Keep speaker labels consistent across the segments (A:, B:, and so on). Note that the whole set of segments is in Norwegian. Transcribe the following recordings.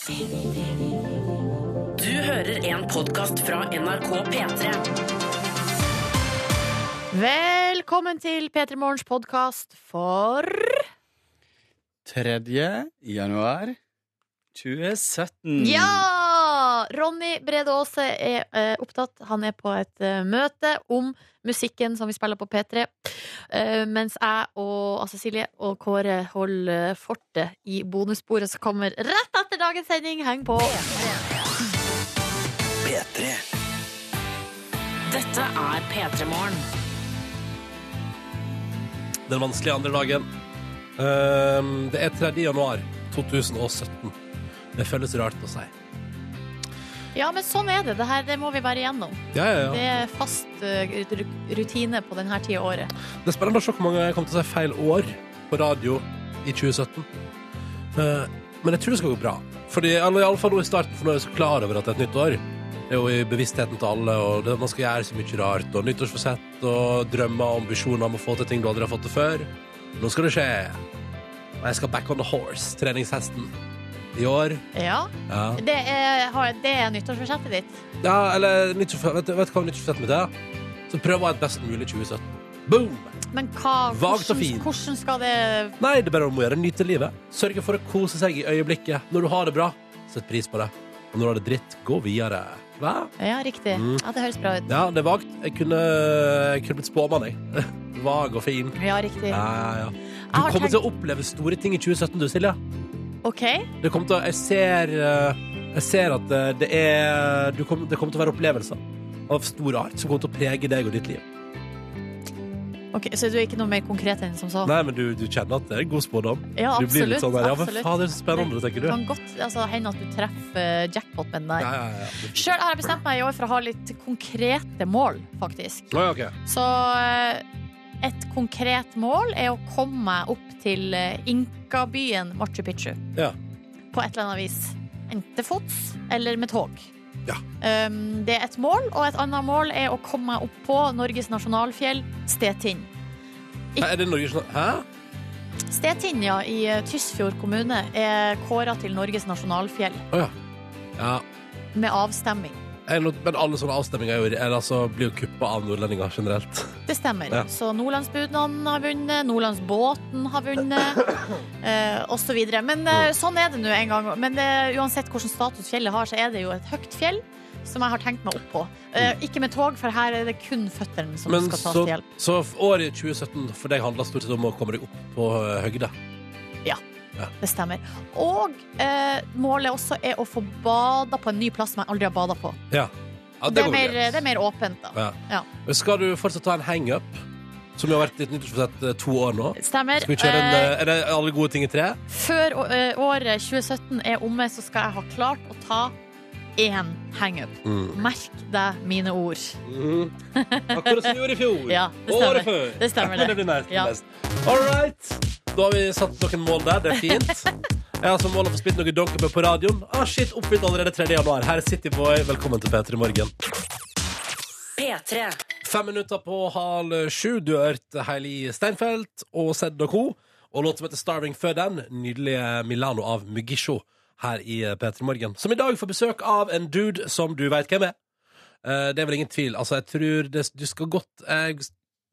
A: Du hører en podkast fra NRK P3.
B: Velkommen til P3 Morgens podkast for
C: 3. januar 2017.
B: Ja! Ronny Brede Aase er eh, opptatt. Han er på et eh, møte om musikken som vi spiller på P3. Eh, mens jeg og altså Silje og Kåre holder fortet i bonussporet som kommer rett etter dagens sending. Heng på!
D: P3.
A: Dette er P3 Morgen.
E: den vanskelige andre dagen. Ehm, det er 3. januar 2017. Det føles rart å si.
B: Ja, men sånn er det. Det her det må vi være igjennom.
E: Ja, ja,
B: Det er fast uh, rutine på denne tida av året.
E: Det er spennende å se hvor mange jeg kommer til å si feil år på radio i 2017. Uh, men jeg tror det skal gå bra. Fordi, eller i alle fall nå i starten, for nå er jeg så klar over at det er et nytt år. Det er jo i bevisstheten til alle, og det, man skal gjøre så mye rart. Og nyttårsforsett og drømmer og ambisjoner om å få til ting du aldri har fått til før. Nå skal det skje. Jeg skal back on the horse, treningshesten, i år.
B: Ja,
E: Ja.
B: Det er, har- det er nyttårsforsettet ditt.
E: Ja, eller vet, du- vet du hva nyttårsforsettet mitt er? Så prøv å ha et best mulig 2017. Boom!
B: Men hva,
E: Vagt og
B: hvordan,
E: fint.
B: hvordan skal det
E: Nei, det er bare om å gjøre. Nyte livet. Sørge for å kose seg i øyeblikket. Når du har det bra, sett pris på det. Og når du har det dritt, gå videre. Hva?
B: Ja, riktig.
E: Mm.
B: Ja, det høres bra ut.
E: Ja, det er vagt. Jeg kunne, jeg kunne blitt spåmann, jeg. Vag og fin.
B: Ja, riktig.
E: Ja, ja, ja. Du
B: har
E: kommer
B: tenkt-
E: til å oppleve store ting i 2017, du, Silje.
B: OK.
E: Det kommer til å, jeg ser eh, Jeg ser at eh, det er du kommer, Det kommer til å være opplevelser av stor art som kommer til å prege deg og ditt liv.
B: ok, Så du er ikke noe mer konkret enn som så?
E: Nei, men du, du kjenner at det er god spådom.
B: Ja,
E: Du blir litt
B: absolutt.
E: sånn der, ja, men
B: absolutt.
E: er så spennende, tenker du.
B: Det kan godt altså, hende at du treffer eh, jackpot med den der.
E: Ja, ja, ja.
B: Sjøl har jeg bestemt meg i år for å ha litt konkrete mål, faktisk.
E: Å, ja, ok.
B: Så eh, et konkret mål er å komme meg opp til eh, inkabyen Machu Picchu.
E: Ja.
B: På et eller annet vis. Enten til fots eller med tog.
E: Ja.
B: Um, det er et mål, og et annet mål er å komme meg opp på Norges nasjonalfjell, Stetind.
E: Er det Norges Hæ?
B: Stetinja i eh, Tysfjord kommune er kåra til Norges nasjonalfjell
E: Oh, ja. ja.
B: med avstemming.
E: Er Men alle sånne avstemminger er jo, eller altså, blir jo kuppa av nordlendinger generelt.
B: Det stemmer.
E: Ja.
B: Så Nordlandsbudnaden har vunnet, Nordlandsbåten har vunnet, eh, osv. Men eh, sånn er det nå en gang. Men eh, uansett hvilken status fjellet har, så er det jo et høyt fjell som jeg har tenkt meg opp på. Eh, ikke med tog, for her er det kun føttene som
E: Mm. Men
B: skal tas
E: så,
B: til hjelp.
E: så året 2017 for deg handler stort sett om å komme deg opp på høyde? høgde.
B: Det stemmer. Og eh, målet også er å få bada på en ny plass som jeg aldri har bada på.
E: Ja. ja
B: det, er
E: går
B: mer,
E: greit.
B: det er mer åpent, da.
E: Ja.
B: Ja.
E: Men Skal du fortsatt ta en hangup, som har vært ditt nyttårsforsett eh, to år nå?
B: Stemmer.
E: Skal vi kjøre en,
B: Eh,
E: eh, er det alle gode ting i tre?
B: Før eh, året 2017 er omme, så skal jeg ha klart å ta én hangup.
E: Mm.
B: Merk deg mine ord.
E: Mm. Akkurat som vi gjorde i fjor.
B: Ja, det
E: Året før.
B: Det stemmer, det.
E: det blir nært
B: Ja.
E: best. All right. Da har vi satt noen mål der. Det er fint. Jeg har som mål å få spilt noe Donkey på radioen. Ah, shit, Oppfylt allerede 3. januar. Her er Cityboy. Velkommen til P3 Morgen.
A: P3.
E: Fem minutter på halv sju. Du har hørt Heili Steinfeld og Sedd og co. Og låt som heter Starving før den. Nydelige Milano av Mugisho her i P3 Morgen. Som i dag får besøk av en dude som du veit hvem er. Eh, Det er vel ingen tvil. Altså, jeg tror det, du skal godt eh,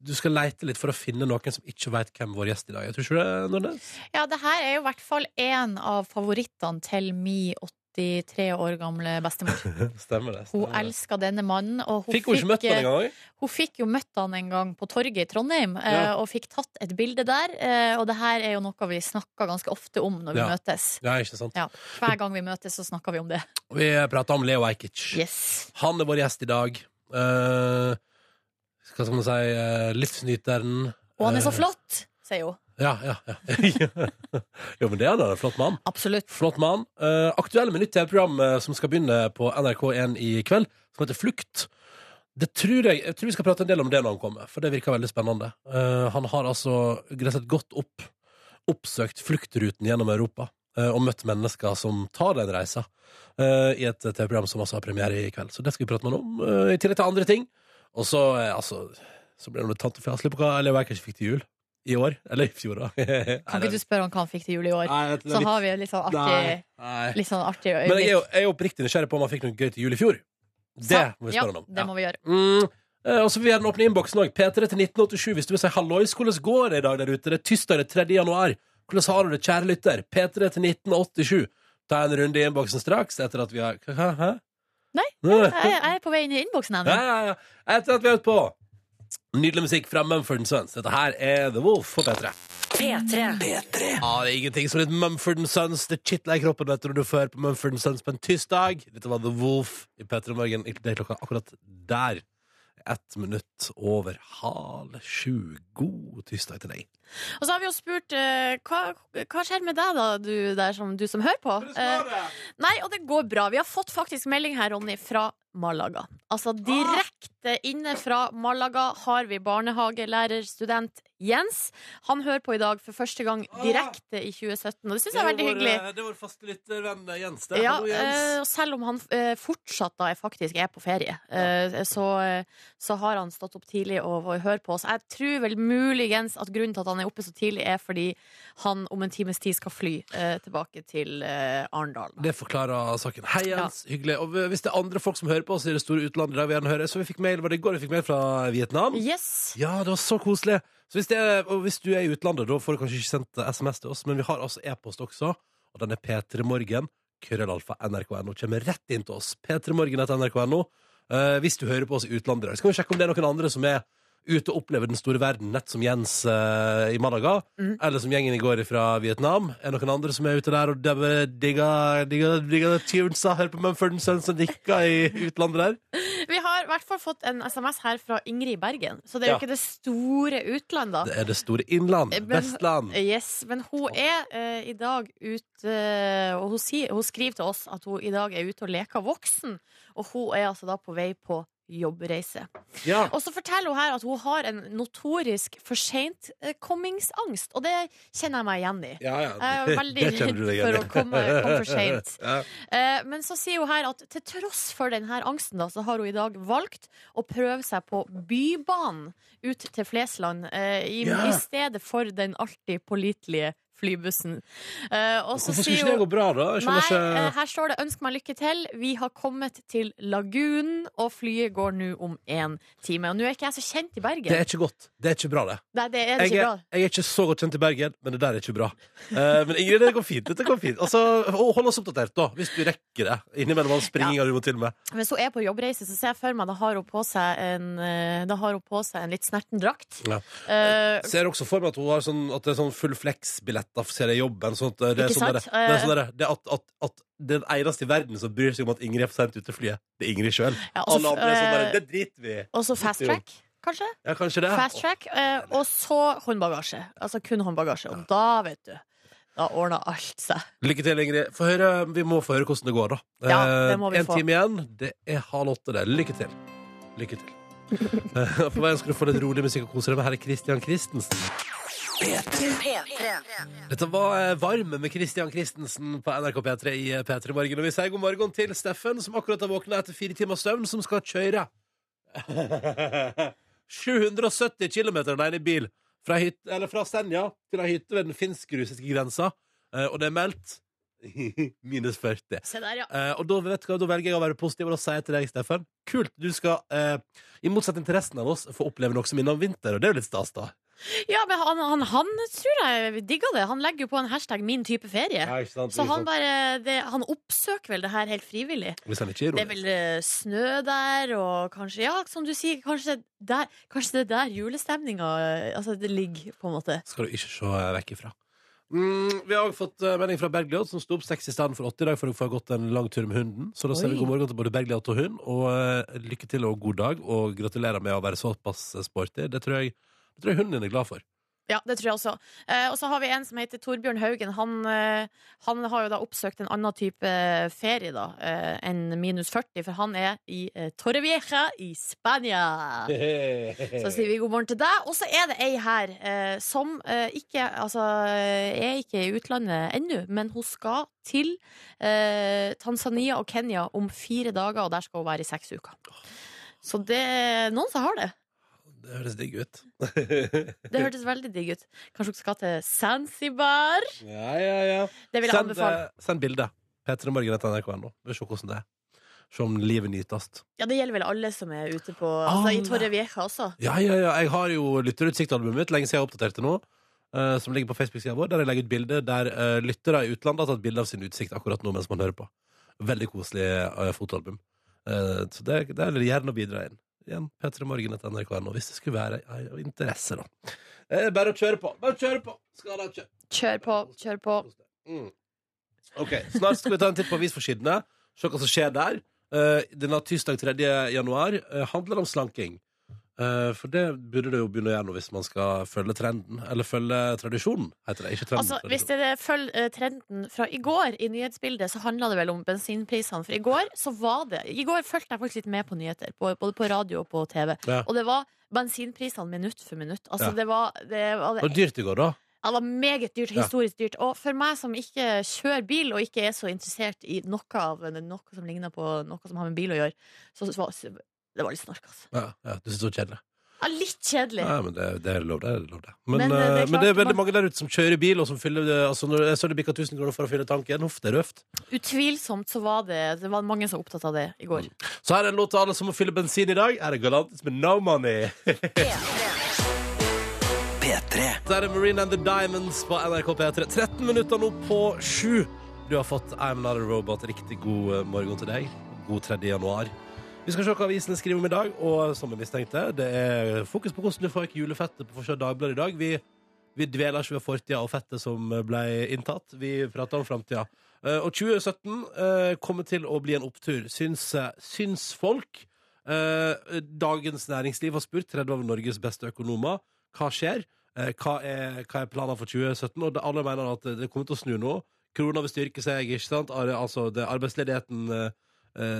E: Du skal leite litt for å finne noen som ikke veit hvem vår gjest i dag er. Tror ikke det, Nordnes?
B: Ja, det her er jo i hvert fall en av favorittene til mi 83 år gamle bestemor.
E: Stemmer det. Stemmer Hun
B: elska denne mannen. Og hun
E: Fikk hun ikke møtt han engang?
B: Hun fikk jo møtt han en gang på torget i Trondheim, eh,
E: Ja.
B: og fikk tatt et bilde der. eh, Og det her er jo noe vi snakker ganske ofte om når vi
E: Ja.
B: møtes.
E: Ja, ikke sant.
B: Ja, Hver gang vi møtes, så snakker vi om det.
E: Vi prater om Leo Ajkic.
B: Yes.
E: Han er vår gjest i dag. Eh, hva skal man si? eh, livsnyteren.
B: Og han er så
E: Eh,
B: flott, sier hun.
E: Ja, ja, ja. jo, men det er han. En flott mann.
B: Absolutt.
E: Flott mann. Uh, aktuell med nytt TV-program eh, som skal begynne på NRK1 i kveld, som heter Flukt. Det tror jeg, jeg tror vi skal prate en del om det når han kommer, for det virker veldig spennende. Eh, han har altså gresset godt opp, oppsøkt fluktruten gjennom Europa eh, og møtt mennesker som tar den reisa eh, i et TV-program som altså har premiere i kveld. Så det skal vi prate med han om, eh, i tillegg til andre ting. Og så, eh, altså, så blir det noe tant og fjaslig på hva jeg kanskje fikk til jul i år. Eller i fjor, da.
B: Kan ikke du spørre om hva han fikk til jul i år?
E: Nei, du,
B: Så
E: litt-
B: har vi et litt sånn artig,
E: nei.
B: litt sånn artig
E: Men jeg er jo jeg er oppriktig nysgjerrig på om han fikk noe gøy til jul i fjor. Det må vi spørre ja, om.
B: det må vi gjøre.
E: Mm. eh, Og så vil jeg gjerne åpne innboksen òg. P3 til 1987 hvis du vil si hallois. Hvordan går det i dag der ute? Det er tirsdag er 3. januar. Hvordan har du det, kjære lytter? P3 til 1987. Ta en runde i innboksen straks etter at vi har Hæ? Hæ?
B: Nei. Jeg, jeg er på vei inn i innboksen
E: Ja,
B: ennå.
E: ja, ja. Etter at vi har hørt på nydelig musikk fra Mumford Sons. Dette her er The Wolf på P3.
A: P3.
E: Ja, det er ingenting som litt Mumford Sons. Det kitler i kroppen vet du, når du fører på Mumford Sons på en tirsdag. Dette var The Wolf i P3 Morgen. Det er klokka akkurat der. Ett minutt over halv sju. God tirsdag til deg.
B: Og så har vi jo spurt eh, hva, hva skjer med deg, da, du, som, du som hører på? Eh, nei, og det går bra. Vi har fått faktisk melding her, Ronny, fra Malaga. Altså direkte inne fra Malaga har vi barnehagelærerstudent Jens. Han hører på i dag for første gang direkte i 2017, og det syns jeg er veldig hyggelig.
E: Det er vår faste lyttervenn Jens. Det.
B: Ja,
E: Hallo, Jens.
B: eh, og selv om han eh, fortsatt da faktisk er på ferie, eh, så, eh, så har han stått opp tidlig og, og hører på oss. Jeg tror vel muligens at grunnen til at han er oppe så tidlig, er fordi han om en times tid skal fly eh, tilbake til eh, Arendal.
E: Det forklarer saken. Hei, Jens. Hyggelig. Og hvis det er andre folk som hører på oss i det store utlandet, der vi gjerne hører, så vi fikk mail, var det i går vi fikk mail fra Vietnam?
B: Yes!
E: Ja, det var så koselig. Så hvis, det er, og hvis du er i utlandet, da får du kanskje ikke sendt SMS til oss, men vi har altså e-post også, og den er p3morgen, krøllalfa, nrk.no. Kommer rett inn til oss. p3morgen etter nrk.no. Eh, hvis du hører på oss i utlandet. Så kan vi sjekke om det er noen andre som er ute og opplever den store verden, nett som Jens eh, i Malaga,
B: Mm.
E: eller som gjengen i går fra Vietnam. Er det noen andre som er ute der og dømmer, digger digger- digger tunesa, hører på Mumford Sons og nikker i utlandet der?
B: Vi har i hvert fall fått en SMS her fra Ingrid Bergen, så det er jo
E: Ja.
B: ikke det store utland, da.
E: Det er det store innland.
B: Eh,
E: Vestland.
B: Yes, men hun er eh, i dag ute Og hun, sier, hun skriver til oss at hun i dag er ute og leker voksen. Og hun er altså da på vei på jobbreise.
E: Ja.
B: Og så forteller hun her at hun har en notorisk for seint-kommingsangst. Og det kjenner jeg meg igjen i.
E: Ja, ja.
B: Jeg er veldig redd for å komme, komme for seint.
E: Ja.
B: Eh, Men så sier hun her at til tross for denne angsten, da, så har hun i dag valgt å prøve seg på Bybanen ut til Flesland, eh, i, i stedet for den alltid pålitelige flybussen. Uh,
E: Hvorfor skulle ikke det gå bra, da?
B: Nei, eh, her står det 'ønsk meg lykke til'. Vi har kommet til Lagunen, og flyet går nå om én time. Og nå er ikke jeg så kjent i Bergen.
E: Det er ikke godt. Det er ikke bra, det.
B: Nei, det er det
E: Jeg
B: ikke bra.
E: jeg er ikke så godt kjent i Bergen, men det der er ikke bra. Uh, men Ingrid, det går fint. Dette går fint. Altså, hold oss oppdatert, da, hvis du rekker det. Innimellom all springinga du må til med.
B: Hvis hun er på jobbreise, så ser jeg for meg da har hun på seg en, da har hun på seg en litt snerten drakt.
E: Ja. Ser også for meg at hun har sånn, at det er sånn full flex-billetter for å jeg jobben. Sånn at det er sånn der, det er sånn der, det er at, at, at den eneste i verden som bryr seg om at Ingrid er for sent ute flyet, det er Ingrid sjøl.
B: ja,
E: Alle andre er sånn der,
B: eh,
E: det driter vi i.
B: Og så fast track, kanskje?
E: Ja, kanskje det.
B: Fast track, eh, og så håndbagasje. Altså kun håndbagasje. Og da, vet du, da ordner alt seg.
E: Lykke til, Ingrid. Høre, vi må få høre hvordan det går, da.
B: Ja, det må vi
E: en
B: få.
E: time igjen. Det er halv åtte, det. Lykke til. Lykke til. Eh, På veien skal du få litt rolig musikk og kose deg med. Her er Christian Christensen. Dette var eh, Varme med Christian Christensen på NRK P3 i eh, P3 Morgen. Og vi sier god morgen til Steffen, som akkurat har våkna etter fire timers søvn, som skal kjøre 770 km alene i bil fra, hyt, eller fra Senja til ei hytte ved den finsk-russiske grensa. Eh, og det er meldt minus 40.
B: Se der, ja.
E: Eh, og da, vet du da velger jeg å være positiv og da sier jeg til deg, Steffen Kult, du skal, eh, i motsetning til resten av oss, få oppleve noe som minner om vinter. Og det er jo litt stas, da.
B: Ja, men han, han, han tror jeg digger det. Han legger jo på en hashtag 'min type ferie'.
E: ikke sant?
B: Så han bare det, Han oppsøker vel det her helt frivillig.
E: Hvis han ikke er
B: Det er
E: ironisk.
B: vel eh, snø der, og kanskje, ja, som du sier, kanskje, der, kanskje det er der julestemninga eh, altså, det ligger, på en måte.
E: Skal du ikke se eh, vekk ifra. Mm, vi har også fått eh, melding fra Bergljot, som sto opp seks i stedet for åtte i dag for å få gått en lang tur med hunden. Så da sier vi
B: Oi.
E: god morgen til både Bergljot og hund, og eh, lykke til og god dag. Og gratulerer med å være såpass sporty. Det tror jeg, det tror jeg hunden din er glad for.
B: Ja, det tror jeg også. Eh, og så har vi en som heter Torbjørn Haugen. Han, eh, han har jo da oppsøkt en annen type ferie da, eh, enn minus 40, for han er i eh, Torrevieja i Spania. Så sier vi god morgen til deg. Og så er det ei her eh, som eh, ikke altså, eh, er ikke i utlandet ennå, men hun skal til eh, Tanzania og Kenya om fire dager, og der skal hun være i seks uker. Så det er noen som har det.
E: Det høres digg ut.
B: Det hørtes veldig digg ut. Kanskje dere skal til Zanzibar?
E: ja, ja, ja.
B: Det vil jeg
E: Send,
B: anbefale.
E: eh, send bilde. P3 Morgen etter nrk.no. Vi se hvordan det er. Se om livet nytes.
B: Ja, det gjelder vel alle som er ute på altså, I. Torre Vieja også.
E: Ja, ja, ja. Jeg har jo lytterutsikt-albumet mitt, lenge siden jeg har oppdatert det nå. Uh, som ligger på Facebook-sida vår, der jeg legger ut bilder der uh, lyttere i utlandet har tatt bilde av sin utsikt akkurat nå mens man hører på. Veldig koselig uh, fotoalbum. Så det, det er gjerne å bidra inn. Igjen P3 Morgen etter nrk.no, hvis det skulle være av interesse, da. Eh, bare å kjøre på. Bare å kjøre på! Skal da kjøre.
B: Kjør på, kjør på.
E: Mm. Ok, Snart skal vi ta en titt på avisforsidene. Se hva som skjer der. Uh, denne tirsdag 3. januar uh, handler om slanking. Eh, for det burde det jo begynne å gjøre nå hvis man skal følge trenden. Eller følge tradisjonen, heter det. Ikke trenden.
B: Altså, hvis det følger eh, trenden fra i går i nyhetsbildet, så handla det vel om bensinprisene. For i går så var det I går fulgte jeg faktisk litt med på nyheter, på, både på radio og på TV.
E: Ja.
B: Og det var bensinprisene minutt for minutt. Altså,
E: Ja.
B: det var, det var,
E: Det dyrt i går, da.
B: Ja, det var meget dyrt, historisk dyrt. Og for meg som ikke kjører bil, og ikke er så interessert i noe av noe som ligner på noe som har med bil å gjøre, så så det var litt snork, altså.
E: Ja, ja, du synes det var kjedelig.
B: Ja, litt kjedelig.
E: Ja, men det, det er lov, det. er lov det. Men,
B: Men, eh, det er
E: men det er veldig mange der ute som kjører bil, og som fyller det, altså når jeg så det bikka 1000 kroner for å fylle tanken. Huff, det er røft.
B: Utvilsomt så var det Det var mange som var opptatt av det i går.
E: Så her er en låt til alle som må fylle bensin i dag. Her er Galantis med No Money.
D: P3.
E: Der er Marine and the Diamonds på NRK P3. 13 minutter nå på sju. Du har fått I'm Not a Robot. Riktig god eh, morgen til deg. God 3. januar. Vi skal se hva avisene skriver om i dag, og som jeg mistenkte, det er fokus på hvordan du får ikke julefettet på forsida Dagbladet i dag. Vi, vi dveler ikke ved fortida og fettet som ble inntatt. Vi prater om framtida. Eh, Og 2017 eh, kommer til å bli en opptur, syns, syns folk. Eh, Dagens Næringsliv har spurt 30 av Norges beste økonomer hva skjer. Hva er, hva er planen for 2017? Og alle mener at det kommer til å snu nå. Krona vil styrke seg. ikke sant? Altså, det, arbeidsledigheten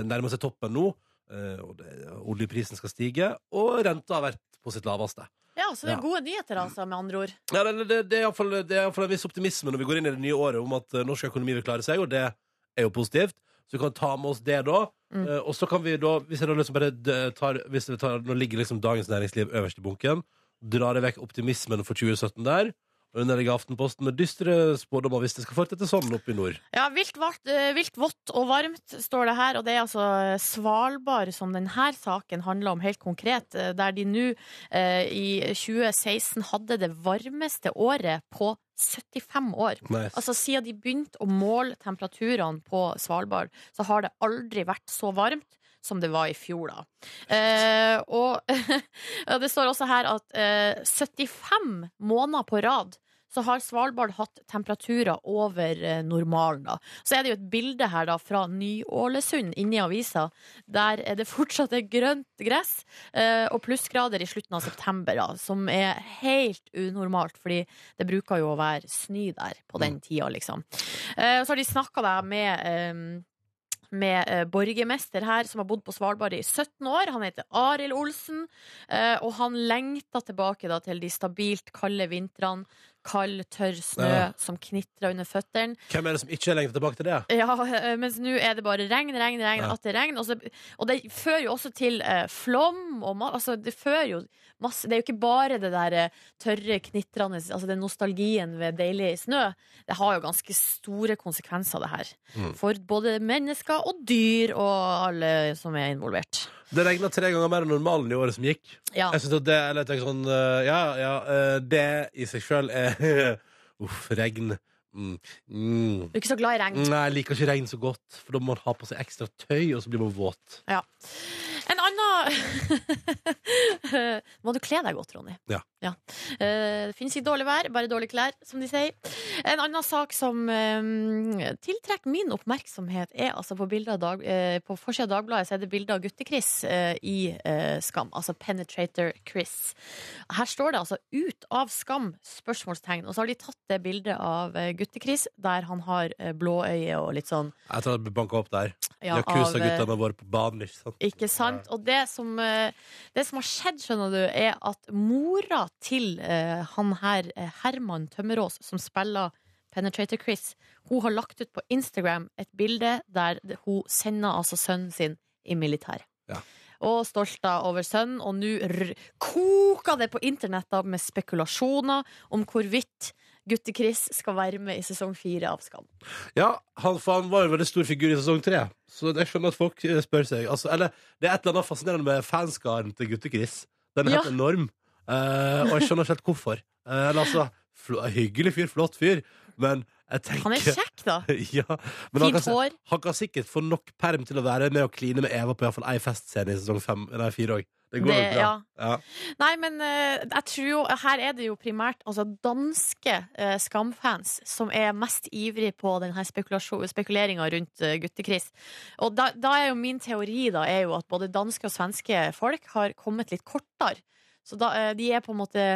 E: nærmer seg toppen nå. Eh, Og det, oljeprisen skal stige. Og renta har vært på sitt laveste.
B: Ja, så det er gode nyheter, altså, med andre ord.
E: Ja, det, det, det er iallfall en viss optimisme når vi går inn i det nye året om at eh, norsk økonomi vil klare seg, og det er jo positivt. Så vi kan ta med oss det da.
B: Mm.
E: Eh, og så kan vi da, hvis jeg da liksom bare tar, hvis vi tar, Nå ligger liksom Dagens Næringsliv øverst i bunken. Drar jeg vekk optimismen for 2017 der. Underlegger Aftenposten med dystre spådommer hvis det skal fortsette sånn oppe i nord.
B: Ja, vilt, vart, eh, vilt vått og varmt står det her, og det er altså Svalbard som denne saken handler om helt konkret, eh, der de nå eh, i 2016 hadde det varmeste året på 75 år.
E: Nice.
B: Altså Siden de begynte å måle temperaturene på Svalbard, så har det aldri vært så varmt som det var i fjor, da. Eh, og det står også her at eh, 75 måneder på rad så har Svalbard hatt temperaturer over eh, normalen. da. Så er det jo et bilde her da fra Ny-Ålesund inni avisa. Der er det fortsatt er grønt gress eh, og plussgrader i slutten av september, da, som er helt unormalt, fordi det bruker jo å være snø der på den tida, liksom. Eh, så har de snakka med eh, med eh, borgermester her, som har bodd på Svalbard i 17 år. Han heter Arild Olsen, eh, og han lengta tilbake da, til de stabilt kalde vintrene. Kald, tørr snø
E: Ja.
B: som knitrer under føttene.
E: Hvem er det som ikke lengter tilbake til det?
B: Ja, eh, mens nå er det bare regn, regn, regn,
E: Ja.
B: atter regn. Og, så, og det fører jo også til eh, flom og ma altså, det fører jo masse Det er jo ikke bare det der eh, tørre, knitrende Altså den nostalgien ved deilig snø. Det har jo ganske store konsekvenser, det her.
E: Mm.
B: For både mennesker og dyr og alle som er involvert.
E: Det regna tre ganger mer enn normalen i året som gikk.
B: Ja.
E: Jeg synes at det, eller jeg tenker sånn eh, Ja, ja, eh, det i seg sjøl er Uff, regn. Mm. Mm.
B: Du er ikke så glad i regn.
E: Nei, jeg liker ikke regn så godt, for da må man ha på seg ekstra tøy, og så blir man våt.
B: En annen Må du kle deg godt, Ronny.
E: Ja.
B: ja. Det finnes ikke dårlig vær, bare dårlige klær, som de sier. En annen sak som eh, tiltrekker min oppmerksomhet, er altså på, dag, eh, på forsida av Dagbladet så er det bilde av Gutte-Chris eh, i eh, Skam. Altså Penetrator Chris. Her står det altså 'Ut av skam?' spørsmålstegn. Og så har de tatt det bildet av eh, Gutte-Chris der han har blå blåøye og litt sånn
E: Jeg tror det blir banka opp der.
B: ja, av, eh,
E: Yakuza-guttene våre på banen, ikke sant?
B: ikke sant? Og det som, eh, det som har skjedd, skjønner du, er at mora til uh, han her, eh, Herman Tømmerås, som spiller Penetrator Chris, hun har lagt ut på Instagram et bilde der hun sender altså sønnen sin i militæret.
E: Ja.
B: og stolt over sønnen. Og nå koker det på internett med spekulasjoner om hvorvidt Gutte-Chris skal være med i sesong fire av Skam.
E: Ja, han, for han var jo en veldig stor figur i sesong tre. Så jeg skjønner at folk eh, spør seg altså, Eller det er et eller annet fascinerende med fanskaren til Gutte-Chris. Den er helt
B: Ja.
E: enorm. uh, og jeg skjønner ikke helt hvorfor. Uh, altså, hyggelig fyr, flott fyr, men jeg tenker
B: Han er kjekk, da.
E: ja, men han
B: Fint
E: kan,
B: hår.
E: han kan sikkert få nok perm til å være med og kline med Eva på iallfall ei festscene i sesong fem, nei, fire òg. Det går
B: Det,
E: bra.
B: ja.
E: Ja.
B: Nei, men eh, jeg tror jo Her er det jo primært altså, danske uh, Skam-fans som er mest ivrig på denne spekuleringa rundt uh, Gutte-Chris. Og da, da er jo min teori da, er jo at både danske og svenske folk har kommet litt kortere. Så da, uh, de er på en måte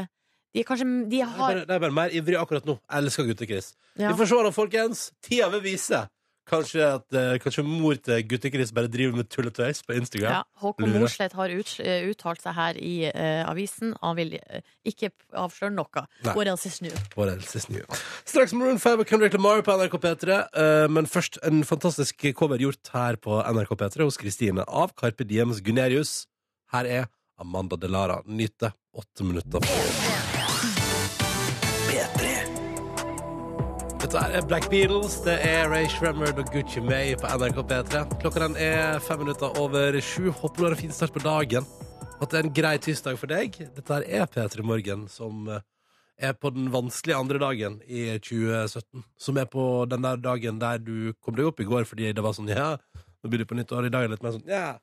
B: De er kanskje De
E: er
B: har
E: bare, jeg er bare mer ivrig akkurat nå. Jeg elsker Gutte-Chris.
B: ja.
E: Vi får se da, folkens. Tida vil vise. Kanskje, at, eh, kanskje mor til Gutte-Chris bare driver med tulletøys på Instagram.
B: Ja, Håkon
E: Lurer.
B: Mosleth har ut, eh, uttalt seg her i uh, avisen. Han vil uh, ikke avsløre noe. What else is new?
E: What else is new? Straks Maroon 5 og Kendrick Lamar på NRK P3. Uh, men først en fantastisk cover gjort her på NRK P3 hos Kristine av Carpe Diems Gunerius. Her er Amanda Delara. Nyt det. Åtte minutter Dette er Black Beatles, det er Ray Shremmerd og Gucci May på NRK P3. Klokka den er fem minutter over sju. Håper du har en fin start på dagen. At det er en grei tirsdag for deg. Dette her er P3 Morgen, som eh, er på den vanskelige andre dagen i 2017. Som er på den der dagen der du kom deg opp i går fordi det var sånn Ja, nå blir det på nytt år. I dag litt mer sånn Ja,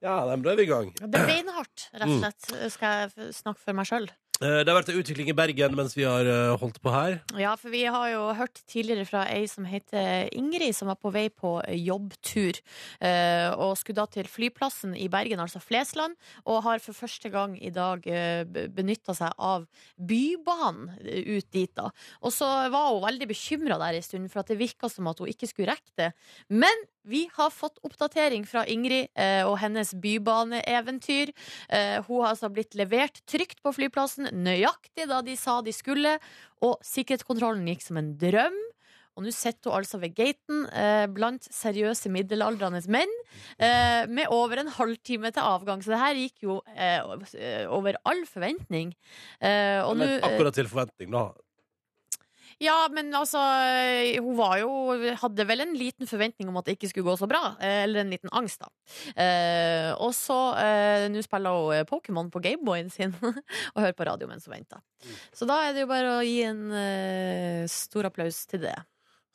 E: ja, nei, men da er vi i gang.
B: Det er beinhardt, rett
E: Mm.
B: og slett. Skal jeg snakke for meg sjøl?
E: Eh, Det har vært en utvikling i Bergen mens vi har eh, holdt på her.
B: Ja, for vi har jo hørt tidligere fra ei som heter Ingrid, som var på vei på jobbtur. eh, Og skulle da til flyplassen i Bergen, altså Flesland, og har for første gang i dag benytta seg av Bybanen ut dit, da. Og så var hun veldig bekymra der en stund, for at det virka som at hun ikke skulle rekke det. Men vi har fått oppdatering fra Ingrid eh, og hennes bybaneeventyr. Eh, hun har altså blitt levert trygt på flyplassen, nøyaktig da de sa de skulle, og sikkerhetskontrollen gikk som en drøm. Og nå sitter hun altså ved gaten eh, blant seriøse middelaldrende menn eh, med over en halvtime til avgang. Så det her gikk jo eh, over all forventning. Eh, og nå
E: akkurat til forventning, da.
B: Ja, men altså eh, Hun var jo Hadde vel en liten forventning om at det ikke skulle gå så bra. eh, Eller en liten angst, da. Eh, og så eh, Nå spiller hun eh, Pokémon på Gameboyen sin og hører på radio mens hun venter. Så da er det jo bare å gi en eh, stor applaus til det.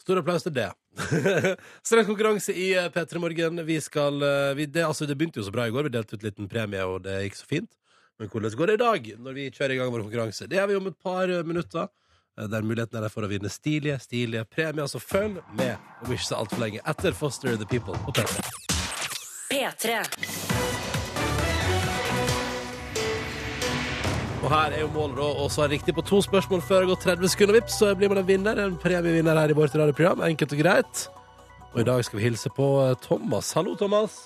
E: Stor applaus til det. Straks konkurranse i eh, P3 Morgen. Vi skal, vi, det, altså, det begynte jo så bra i går. Vi delte ut en liten premie, og det gikk så fint. Men hvordan går det i dag, når vi kjører i gang vår konkurranse? Det gjør vi om et par minutter. Eh, Der muligheten er der for å vinne stilige, stilige premier. Så følg med og ikke så altfor lenge etter Foster the People på P3.
A: P3.
E: Og her er jo målet da å svare riktig på to spørsmål før det går 30 sekunder. Vips, så blir man en vinner. En premievinner her i vårt radioprogram. Enkelt og greit. Og i dag skal vi hilse på eh, Thomas. Hallo, Thomas.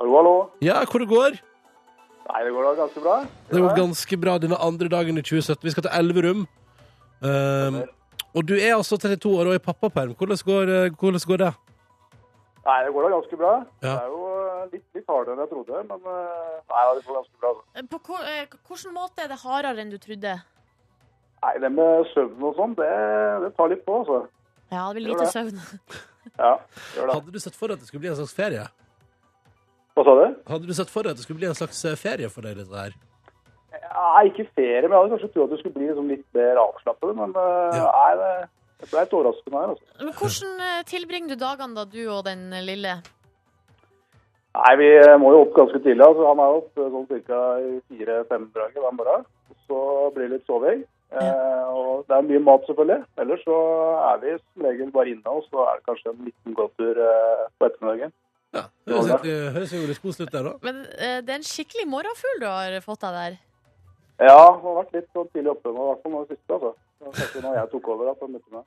D: Hallo, hallo.
E: Ja, hvor det går?
D: Nei, det går da ganske bra.
E: Det går ganske bra denne andre dagen i 2017. Vi skal til Elverum. Um, og du er altså 32 år og i pappaperm. Hvordan går, eh, hvordan går det?
D: Nei, det går da ganske bra.
E: Ja.
D: Det er jo eh, litt, litt hardere enn jeg trodde, men eh, nei, det går ganske bra. Altså.
B: På hvilken måte er det hardere enn du trodde?
D: Nei, det med søvn og sånn, det, det tar litt på, altså.
B: Ja, det blir lite
D: det.
B: søvn.
D: Ja, gjør det.
E: Hadde du sett for deg at det skulle bli en slags ferie?
D: Hva sa du?
E: Hadde du sett for deg at det skulle bli en slags ferie for deg, dette her?
D: Nei, ikke ferie, men jeg hadde kanskje trodd at det skulle bli liksom litt mer avslappet, men eh,
E: Ja.
D: nei, det, det ble litt overraskende her, altså.
B: Men hvordan eh, tilbringer du dagene da, du og den lille?
D: Nei, vi eh, må jo opp ganske tidlig, altså. Han er opp sånn ca. i fire-fem-draget hver morgen. Så blir det litt soving. Eh, og det er mye mat, selvfølgelig. Ellers så er vi som regel bare inne, og så er det kanskje en liten gåtur eh, på ettermiddagen.
E: Ja, det høres jo litt koselig ut der, da.
B: Men eh, det er en skikkelig morgenfugl du har fått deg der.
D: Ja, det har vært litt sånn tidlig oppe nå, i hvert fall nå i siste, altså. Kanskje når jeg tok over at han begynte med.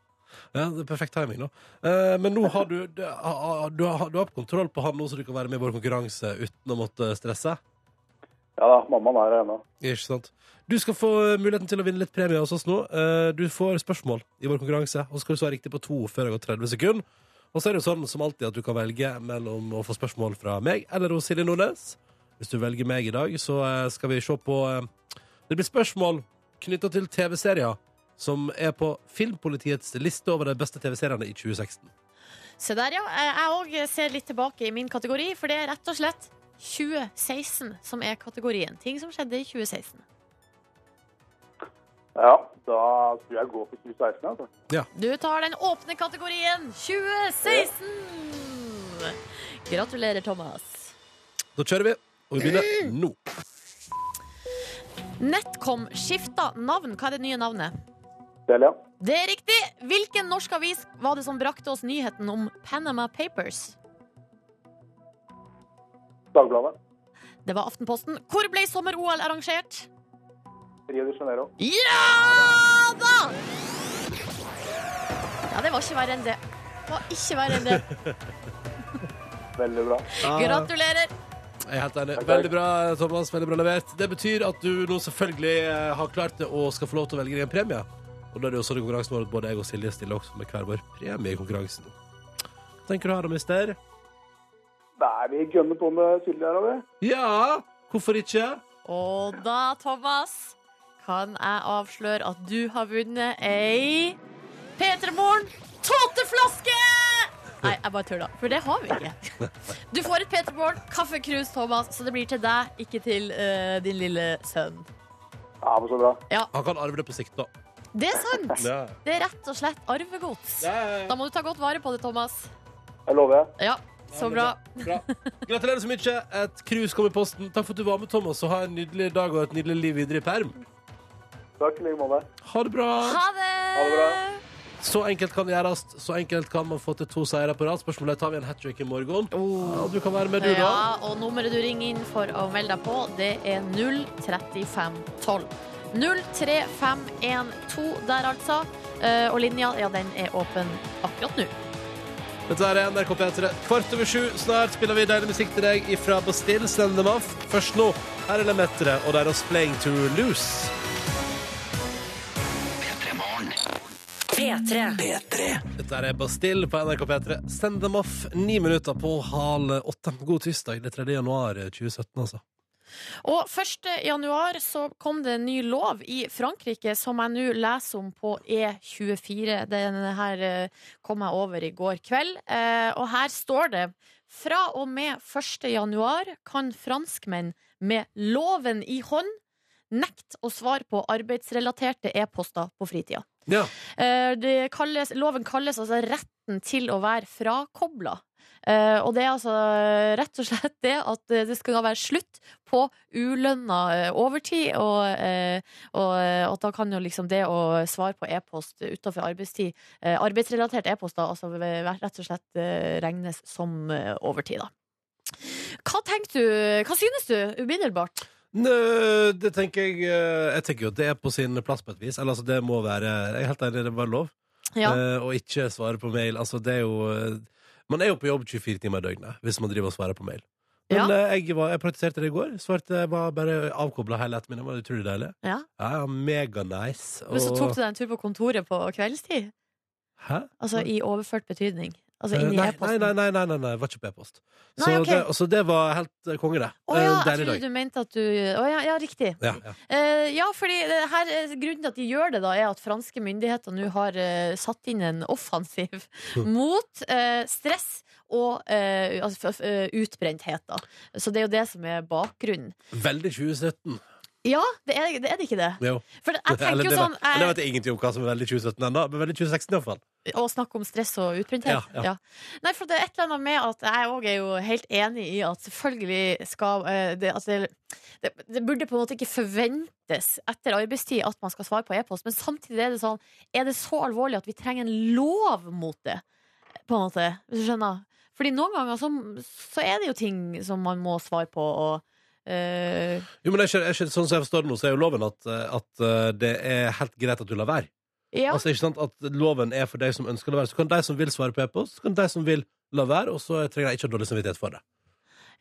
E: Ja, det er perfekt timing, da. Eh, men nå har du, du, har- du, har, du har kontroll på han nå, så du kan være med i vår konkurranse uten å måtte stresse?
D: Ja da, mammaen er her ennå.
E: Ikke sant? Du skal få muligheten til å vinne litt premie hos oss nå. Eh, Du får spørsmål i vår konkurranse, og så skal du svare riktig på to før det går 30 sekunder. Og så er det jo sånn som alltid at du kan velge mellom å få spørsmål fra meg eller hos Silje Nordnes. Hvis du velger meg i dag, så eh, skal vi se på eh, Det blir spørsmål knytta til TV-serier som er på Filmpolitiets liste over de beste TV-seriene i 2016.
B: Se der, ja. Eh, Jeg òg ser litt tilbake i min kategori, for det er rett og slett 2016 som er kategorien. Ting som skjedde i 2016.
D: Ja, da tror jeg går for 2016. Altså.
B: Du tar den åpne kategorien 2016! Gratulerer, Thomas.
E: Da kjører vi, og vi begynner nå.
B: Netcom skifta navn. Hva er det nye navnet?
D: Delia.
B: Det er riktig! Hvilken norsk avis var det som brakte oss nyheten om Panama Papers?
D: Dagbladet.
B: Det var Aftenposten. Hvor ble sommer-OL arrangert?
D: Rio de Janeiro.
B: Ja da! Ja, det var ikke verre enn det. Det var ikke verre enn det.
D: Veldig bra.
B: Gratulerer.
E: Jeg er helt enig. Veldig bra, Thomas. Veldig bra levert. Det betyr at du nå selvfølgelig eh, har klart det og skal få lov til å velge deg en premie. Og da er det jo sånn i konkurransen vår at både jeg og Silje stiller også med hver vår premie i konkurransen. Hva tenker du her da, mister?
D: Nei, vi gønner på med Silje her, da. vi.
E: Ja, hvorfor ikke?
B: Og da, Thomas, kan jeg avsløre at du har vunnet ei P3 Morgen tåteflaske! Nei, jeg bare tulla, for det har vi ikke. Du får et P3 kaffekrus, Thomas, så det blir til deg, ikke til eh, din lille sønn.
D: Ja, men så bra.
E: Han kan arve det på sikt, da.
B: Det er sant.
E: Ja.
B: Det er rett og slett arvegods. Da må du ta godt vare på det, Thomas.
D: Jeg lover.
B: Ja, så bra.
E: Bra. Gratulerer så mye. Et krus kom i posten. Takk for at du var med, Thomas, og ha en nydelig dag og et nydelig liv videre i perm.
D: Takk i like måte.
E: Ha det bra.
B: Ha det!
D: Ha det bra.
E: Så enkelt kan det gjøres. Så enkelt kan man få til to seire på rad. Spørsmålet tar vi en hat trick i morgen. Ja, du kan være med, du, da.
B: Ja, og nummeret du ringer inn for å melde deg på, det er 03512. 03512 der, altså. Eh, Og linja, ja, den er åpen akkurat nå.
E: Dette er NRK P3. Kvart over sju. Snart spiller vi deilig musikk til deg ifra Bastille. Off. Først nå, her er Lemetere og deres Playing to Loose.
A: P3.
E: Dette er Bastille på NRK P3. Send dem off ni minutter på halv åtte. God tirsdag. Det er 3. januar 2017, altså.
B: Og 1. januar så kom det en ny lov i Frankrike som jeg nå leser om på E24. Denne her eh, kom jeg over i går kveld. Eh, Og her står det fra og med 1. januar kan franskmenn med loven i hånd nekte å svare på arbeidsrelaterte e-poster på fritida.
E: Ja.
B: Eh, Det kalles, loven kalles altså retten til å være frakobla. Eh, og det er altså eh, rett og slett det at det skal være slutt på ulønna overtid, og, og at da kan jo liksom det å svare på e-post utenfor arbeidstid, arbeidsrelatert e-post, da, altså rett og slett regnes som overtid, da. Hva tenker du, hva synes du umiddelbart?
E: Nø, det tenker jeg eh, Jeg tenker jo at det er på sin plass på et vis. Eller altså, det må være Jeg er helt enig, det må være lov.
B: Ja.
E: Eh, og ikke svare på mail. Altså, det er jo eh, Man er jo på jobb 24 timer i døgnet hvis man driver og svarer på mail. Men eh, jeg, var, jeg praktiserte det i går. Svarte, jeg var bare avkobla hele ettermiddagen. Det var utrolig deilig.
B: Ja.
E: Ja, ja, Mega-nice.
B: Men så tok du deg en tur på kontoret på kveldstid?
E: Hæ?
B: Altså i overført betydning? Altså
E: inni
B: inn i
E: nei,
B: e-posten?
E: nei, nei, nei, nei, nei, det var ikke på e-post. Så,
B: Nei, ok.
E: det, så det var helt eh, konge, det.
B: Å
E: Eh,
B: ja, jeg
E: deilig
B: trodde du mente at du Å ja, ja riktig.
E: Ja, ja.
B: Eh, ja, fordi det her, eh, grunnen til at de gjør det, da, er at franske myndigheter nå har eh, satt inn en offensiv mot eh, stress og eh, altså, f- f- eh, utbrenthet. Da. Så det er jo det som er bakgrunnen.
E: Veldig 2017.
B: Ja, det er det, er det ikke det?
E: Jo.
B: For jeg tenker
E: Eller
B: jo
E: det,
B: sånn
E: jeg, det
B: jeg,
E: vet jeg ingenting om hva som er veldig 2017 ennå, men veldig 2016 iallfall.
B: Å snakke om stress og utbrenthet?
E: Ja, ja.
B: Nei, for det er et eller annet med at jeg òg er jo helt enig i at selvfølgelig skal uh, det, altså, det, det burde på en måte ikke forventes etter arbeidstid at man skal svare på e-post, men samtidig er det sånn Er det så alvorlig at vi trenger en lov mot det? På en måte, hvis du skjønner? Fordi noen ganger så, så er det jo ting som man må svare på, og eh,
E: Jo, men er ikke, er ikke, sånn som jeg forstår det nå, så er jo loven at, eh, at eh, det er helt greit at du lar være.
B: Ja.
E: Altså ikke sant at Loven er for deg som ønsker å la være. Så kan de som vil svare på e-post, så kan de som vil la være, og så trenger de ikke ha dårlig samvittighet for det.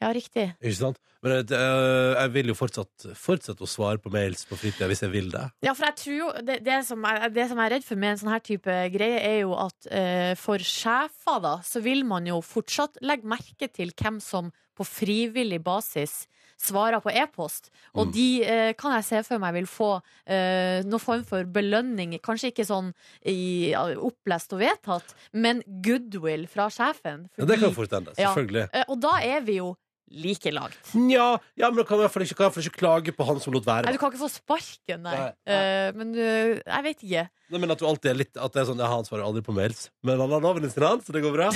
B: ja, riktig.
E: Ikke sant? Men eh, jeg vil jo fortsatt fortsette å svare på mails på fritida hvis jeg vil det.
B: Ja, for jeg tror jo det, det, som jeg, det som jeg er redd for med en sånn her type greie, er jo at eh, for sjefer, da, så vil man jo fortsatt legge merke til hvem som på frivillig basis svarer på e-post. Og
C: Mm.
B: de eh, kan jeg se for meg vil få eh, noen form for belønning. Kanskje ikke sånn i, opplest og vedtatt, men goodwill fra sjefen.
E: Ja, det kan
B: Fordi-
E: fort hende. Selvfølgelig.
B: Ja, og da er vi jo like langt.
E: Nja, ja, men du kan jeg i hvert fall ikke, jeg ikke klage på han som lot være.
B: Nei, du kan ikke få sparken, nei.
E: Nei.
B: Eh, men uh, jeg vet ikke.
E: Nei, men at du alltid er litt At det er sånn, ja, han svarer aldri på mails. Men han har navnet sitt, han, så det går bra.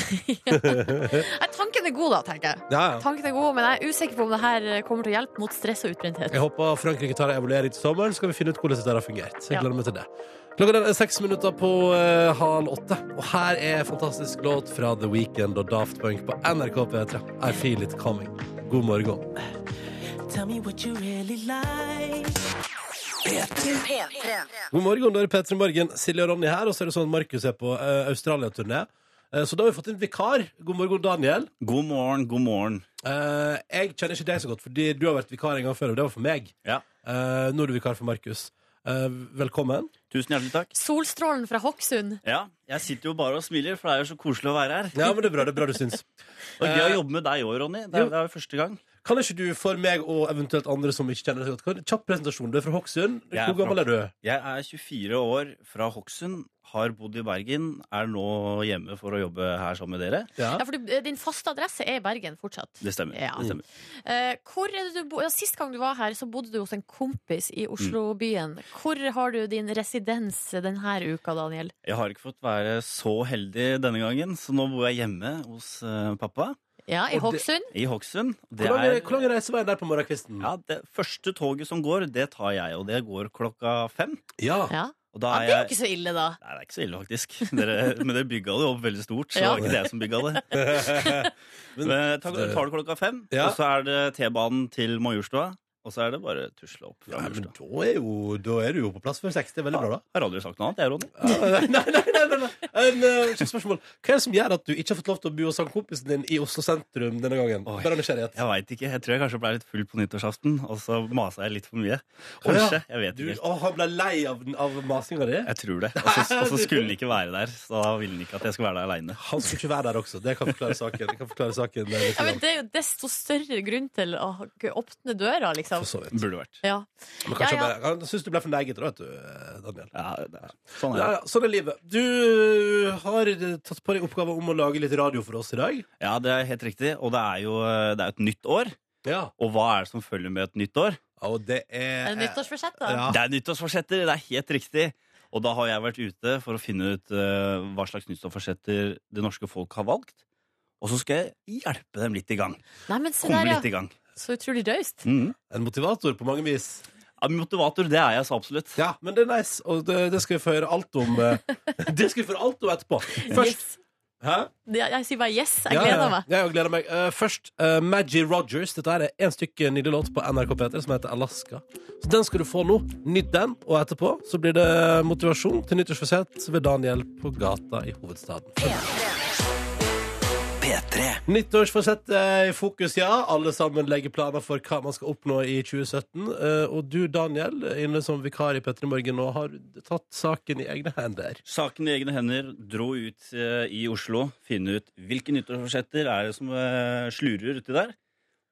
B: Nei, tanken er god, da, tenker jeg.
E: Ja, ja.
B: Tanken er god, Men jeg er usikker på om det her eh, kommer til å hjelpe mot stress og utbrenthet.
E: Jeg håper Frankrike tar en evaluering til sommeren, så skal vi finne ut hvordan dette har fungert. Jeg gleder meg til det. Klokka er seks minutter på uh, halv åtte, og her er fantastisk låt fra The Weekend og Daft Punk på NRK P3. I Feel It Coming. God morgen.
F: Tell me what you really like.
A: P3.
E: God morgen, da er det P3 Morgen. Silje og Ronny her, og så er det sånn at Markus er på uh, Australia-turné. Eh, så da har vi fått en vikar. God morgen, Daniel.
C: God morgen, god morgen.
E: Uh, jeg kjenner ikke deg så godt, fordi du har vært vikar en gang før, og det var for meg.
C: Ja.
E: Eh, nå er du vikar for Markus. Velkommen.
C: Tusen hjertelig takk.
B: Solstrålen fra Hokksund.
C: Ja, jeg sitter jo bare og smiler, for det er jo så koselig å være her.
E: Ja, men det er bra, det er bra du syns.
C: Og gøy
E: Eh,
C: å jobbe med deg òg, Ronny. Det er, det er jo første gang.
E: Kan ikke du for meg og eventuelt andre som ikke kjenner deg så godt, kjapp presentasjon. Du er fra Hokksund. Hvor gammel er du?
C: Jeg er 24 år fra Hokksund, har bodd i Bergen, er nå hjemme for å jobbe her sammen med dere.
B: Ja, for du, eh, din faste adresse er i Bergen fortsatt.
C: Det stemmer.
B: Ja.
C: Det stemmer.
B: Uh, hvor er det du bo ja, Sist gang du var her, så bodde du hos en kompis i Oslobyen. Hvor har du din residens denne uka, Daniel?
C: Jeg har ikke fått være så heldig denne gangen, så nå bor jeg hjemme hos uh, pappa
B: Ja, i Hokksund.
C: i Hokksund. Det
E: Hvor lang hvor lang er reiseveien der på morgenkvisten?
C: ja, det første toget som går, det tar jeg, og det går klokka fem.
E: Ja.
B: Ja.
C: Og da
B: ja,
C: er
B: det er jo ikke så ille, da.
C: Nei, det er ikke så ille, faktisk. Dere, men dere bygga det jo opp veldig stort, så
B: Ja.
C: det var ikke det som bygga det. Men tar, tar du klokka fem,
E: Ja.
C: og så er det T-banen til Majorstua. Og så er det bare tusle opp. fra
E: Ja, men da er, jo, da er du jo på plass før seks. Det er veldig bra, da.
C: Har aldri sagt noe annet, jeg, Ronny.
E: Nei, nei, nei, nei, nei. En, eh, kjapt spørsmål. Hva er det som gjør at du ikke har fått lov til å bo hos han kompisen din i Oslo sentrum denne gangen?
C: Oi.
E: Bare av nysgjerrighet.
C: Jeg veit ikke. Jeg tror jeg kanskje ble litt full på nyttårsaften, og så masa jeg litt for mye.
E: Å, ja.
C: Kanskje. Jeg vet
E: Du,
C: ikke.
E: å, han ble lei av, av masinga di?
C: Jeg tror det. Og så- Og så skulle han ikke være der, så da ville han ikke at jeg skulle være der aleine.
E: Han skulle ikke være der også. Det kan forklare saken. Det kan forklare saken eh, litt
B: Ja, men
E: grann.
B: det er jo desto større grunn til å åpne døra, liksom.
E: For så vidt.
C: Burde vært.
B: Ja.
E: Men kanskje
B: Ja, ja.
E: bare- Han syns du ble for neget, da, vet du, Daniel.
C: Ja, det er. Sånn er det.
E: ja, sånn er livet. Du har eh, tatt på deg oppgave om å lage litt radio for oss i dag.
C: Ja, det er helt riktig. Og det er jo det er et nytt år.
E: Ja.
C: Og hva er det som følger med et nytt år?
E: Og det er
B: Er det nyttårsforsett.
E: Ja.
C: Det er nyttårsforsetter, det er helt riktig. Og da har jeg vært ute for å finne ut uh, hva slags nyttårsforsetter det norske folk har valgt. Og så skal jeg hjelpe dem litt i gang.
B: Nei, men se
C: Komme
B: der,
C: litt i gang.
B: Så utrolig raust.
C: Mm.
E: En motivator på mange vis.
C: Ja, motivator, det er jeg så absolutt.
E: Ja, men det er nice, og det, det skal vi få høre alt om eh, Det skal vi få høre alt om etterpå. Først
B: Yes.
E: Hæ?
B: Jeg, Jeg sier bare yes. Jeg
E: Ja,
B: gleder meg.
E: Ja, jeg gleder meg. Uh, først uh, Maggie Rogers. Dette er en stykke nydelig låt på NRK P3 som heter Alaska. Så Den skal du få nå. Nytt den, og etterpå så blir det motivasjon til nyttårsforsett ved Daniel på gata i hovedstaden. Nyttårsforsett er i fokus, ja. Alle sammen legger planer for hva man skal oppnå i 2017. Eh, og du, Daniel, inne som vikar i P3 Morgen nå, har tatt saken i egne hender.
C: Saken i egne hender, dro ut eh, i Oslo, finne ut hvilke nyttårsforsetter er det som eh, slurer uti der.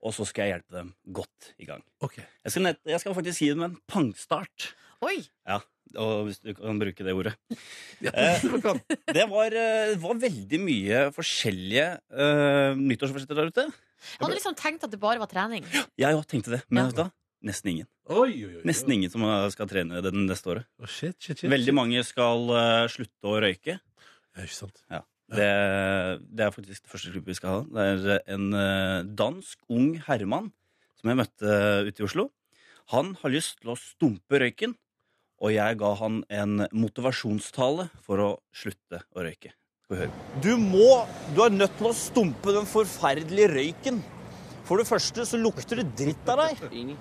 C: Og så skal jeg hjelpe dem godt i gang.
E: Ok.
C: Jeg skal, nett, jeg skal faktisk gi dem en pangstart.
B: Oi!
C: Ja, og hvis du kan bruke det ordet.
E: Ja,
C: Eh.
E: det
C: var, eh, var veldig mye forskjellige uh, nyttårsforsetter der ute.
B: Jeg hadde liksom tenkt at det bare var trening.
C: Jeg òg tenkte det, men
B: Ja.
C: da. Nesten ingen.
E: Oi, oi, oi.
C: Nesten ingen som eh, skal trene det neste året.
E: Oh, shit, shit, shit,
C: Veldig
E: shit.
C: mange skal uh, slutte å røyke.
E: Ja, ikke sant.
C: Det, det er faktisk det første klippet vi skal ha. Det er eh, en uh, dansk ung herremann som jeg møtte uh, ute i Oslo. Han har lyst til å stumpe røyken, og jeg ga han en motivasjonstale for å slutte å røyke. Du må Du er nødt til å stumpe den forferdelige røyken. For det første så lukter det dritt av deg.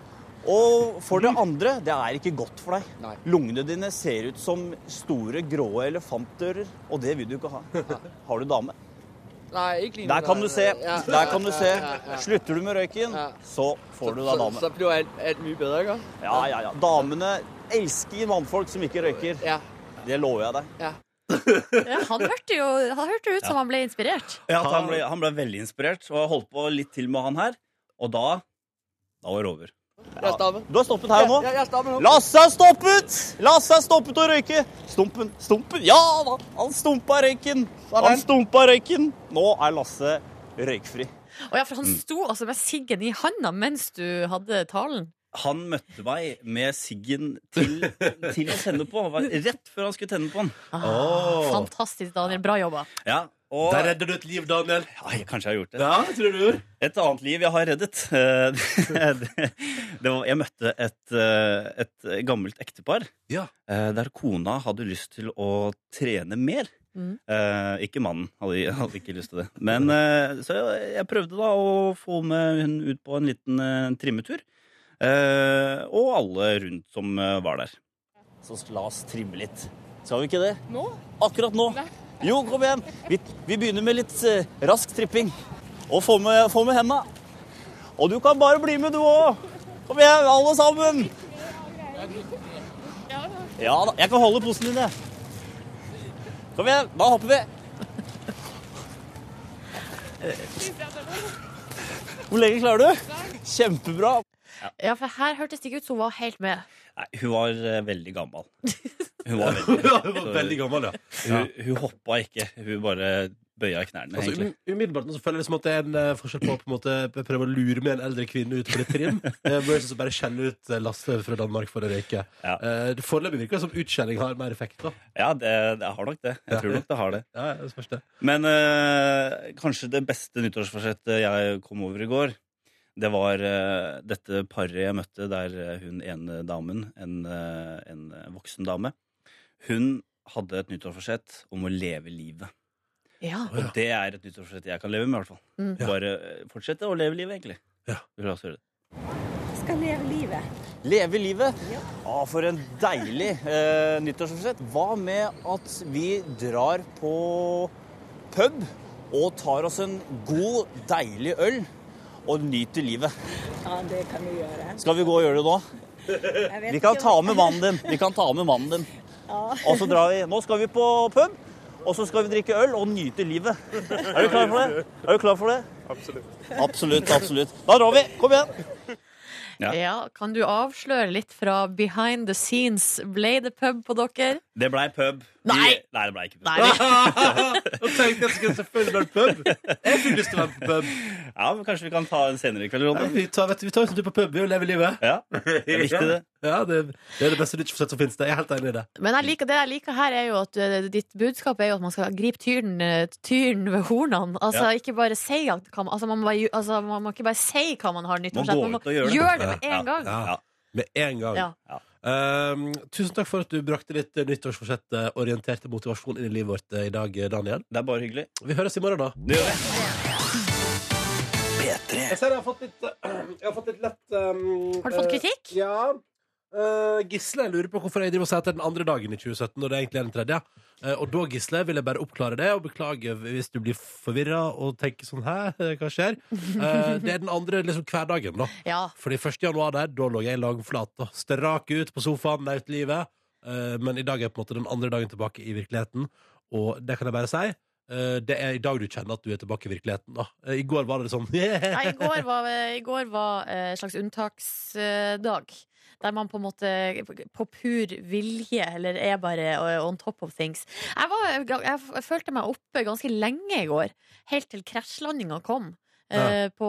C: Og for det andre, det er ikke godt for deg. Lungene dine ser ut som store, grå elefantdører, og det vil du ikke ha. Har du dame?
G: Nei, ikke lignende.
C: Der kan du se. Der kan du se. Slutter du med røyken, så får du deg dame.
G: så blir alt mye bedre, ikke?
C: Ja, ja, ja. Damene elsker mannfolk som ikke røyker.
G: Ja.
C: Det lover jeg deg.
G: Ja.
B: Ja, han hørte jo han hørte ut som han ble inspirert.
C: Ja, han, ble, han ble veldig inspirert, og jeg holdt på litt til med han her. Og da Da var det over.
G: Er.
C: Du har stoppet her nå. Lasse har stoppet! Lasse har stoppet å røyke. Stumpen, stumpen. Ja da! Han stumpa røyken. Han stumpa røyken. Nå er Lasse røykfri.
B: Å ja, for han sto altså med siggen i handa mens du hadde talen.
C: Han møtte meg med siggen til, til å tenne på. Rett før han skulle tenne på den.
B: Ah,
C: Åh.
B: Fantastisk, Daniel. Bra jobba.
C: Ja, og
E: Der redder du et liv, Daniel.
C: ja, jeg, Kanskje jeg har gjort det.
E: Ja, jeg tror du gjorde.
C: Et annet liv jeg har reddet. eh, det, det var, jeg møtte et, eh, et gammelt ektepar
E: Ja.
C: eh, der kona hadde lyst til å trene mer.
B: Mm.
C: Uh, ikke mannen hadde, hadde ikke lyst til det. Men uh, Så jeg, jeg prøvde da å få med hun ut på en liten uh, trimmetur. Eh, og alle rundt som eh, var der. Så la oss trimme litt. Skal vi ikke det?
G: Nå?
C: Akkurat nå. Jo, kom igjen. Vi, vi begynner med litt eh, rask tripping. Og få med, få med henda. Og du kan bare bli med, du òg. Kom igjen, alle sammen. Ja da. Jeg kan holde posen din, jeg. Kom igjen, da hopper vi. Hvor lenge klarer du? Kjempebra.
B: Ja, for her hørtes det ikke ut som hun var helt med.
C: Nei, hun var eh, veldig gammel. Hun var veldig,
E: Ja, hun var veldig gammel, ja.
C: Hun, hun hoppa ikke. Hun bare bøya knærne,
E: Altså,
C: egentlig.
E: um, umiddelbart nå så føler jeg liksom at det er en eh, forskjell på å på en måte prøve å lure med en eldre kvinne ut på litt trim, eh, versus å bare skjelle ut eh, Lasse fra Danmark for å røyke.
C: Ja.
E: Eh, det Foreløpig virker det som utskjelling har mer effekt. da
C: Ja, det, det har nok det. Jeg tror nok det har det.
E: Ja, det spørs det.
C: Men eh, kanskje det beste nyttårsforsettet jeg kom over i går, det var uh, dette paret jeg møtte der eh, hun ene damen, en, uh, en voksen dame, hun hadde et nyttårsforsett om å leve livet.
B: Ja.
C: Og det er et nyttårsforsett jeg kan leve med, i hvert fall.
B: Mm.
C: Bare fortsette å leve livet, egentlig.
E: Ja.
C: La oss gjøre det.
H: skal leve livet.
C: Leve livet. Å, for en deilig eh, nyttårsforsett. Hva med at vi drar på pub og tar oss en god, deilig øl og nyter livet?
H: Ja, det kan vi gjøre.
C: Skal vi gå og gjøre det nå? Vi kan ta med mannen din. Vi kan ta med mannen din.
H: Ja.
C: Og så drar vi. Nå skal vi på pub, og så skal vi drikke øl og nyte livet. Er du klar for det? Er du klar for det? Absolutt. Absolutt, absolutt. Da drar vi. Kom igjen. Ja.
B: ja. Kan du avsløre litt fra behind the scenes? Ble det pub på dere?
C: Det blei pub.
B: Nei.
C: Nei, det ble ikke pub.
B: Nå tenkte
E: jeg at jeg skulle selvfølgelig være pub. Jeg fikk lyst til å være på pub.
C: Ja, men Kanskje vi kan ta en senere i kveld,
E: Ja, vi tar, vet du, vi tar en tur på pub og lever livet.
C: Ja, det er viktig, det.
E: Ja, det, det er det beste nyttårsforsett som finnes. Det. Jeg er helt enig i det.
B: Men jeg liker, det jeg liker her, er jo at eh, ditt budskap er jo at man skal gripe tyren, eh, tyren ved hornene. Altså,
C: Ja.
B: ikke bare si at altså, man, må bare, altså, man må ikke bare si hva man har nyttårsforsett.
C: gå
B: Man må
C: ut og gjøre det.
B: med en gang.
E: Ja.
C: Ja.
E: Med en gang.
B: Ja.
E: Um, tusen takk for at du brakte ditt eh, nyttårsforsett-orienterte motivasjon inn i livet vårt eh, i dag, eh, Daniel.
C: Det er bare hyggelig.
E: Vi høres i morgen, da.
C: Det gjør vi.
E: Jeg ser jeg har fått litt, eh, jeg har fått litt lett um,
B: Har du fått
E: eh,
B: kritikk?
E: Ja. Uh, Gisle lurer på hvorfor jeg driver og sier at det er den andre dagen i 2017, når det egentlig er den tredje. Uh, og da, Gisle, vil jeg bare oppklare det, og beklage hvis du blir forvirra og tenker sånn Hæ, hva skjer? Uh, det er den andre liksom hverdagen, da.
B: Ja.
E: Fordi 1. januar der, da lå jeg langflat og strak ut på sofaen, nøt livet. Men i dag er jeg på en måte den andre dagen tilbake i virkeligheten, og det kan jeg bare si. Eh, det er i dag du kjenner at du er tilbake i virkeligheten. Da. Eh, I går var det sånn
B: Nei, i går var, i går var eh, en slags unntaksdag. Der man på en måte på pur vilje eller er bare on top of things. Jeg, var, jeg, følte meg oppe ganske lenge i går, helt til krasjlandinga kom. Ja. på,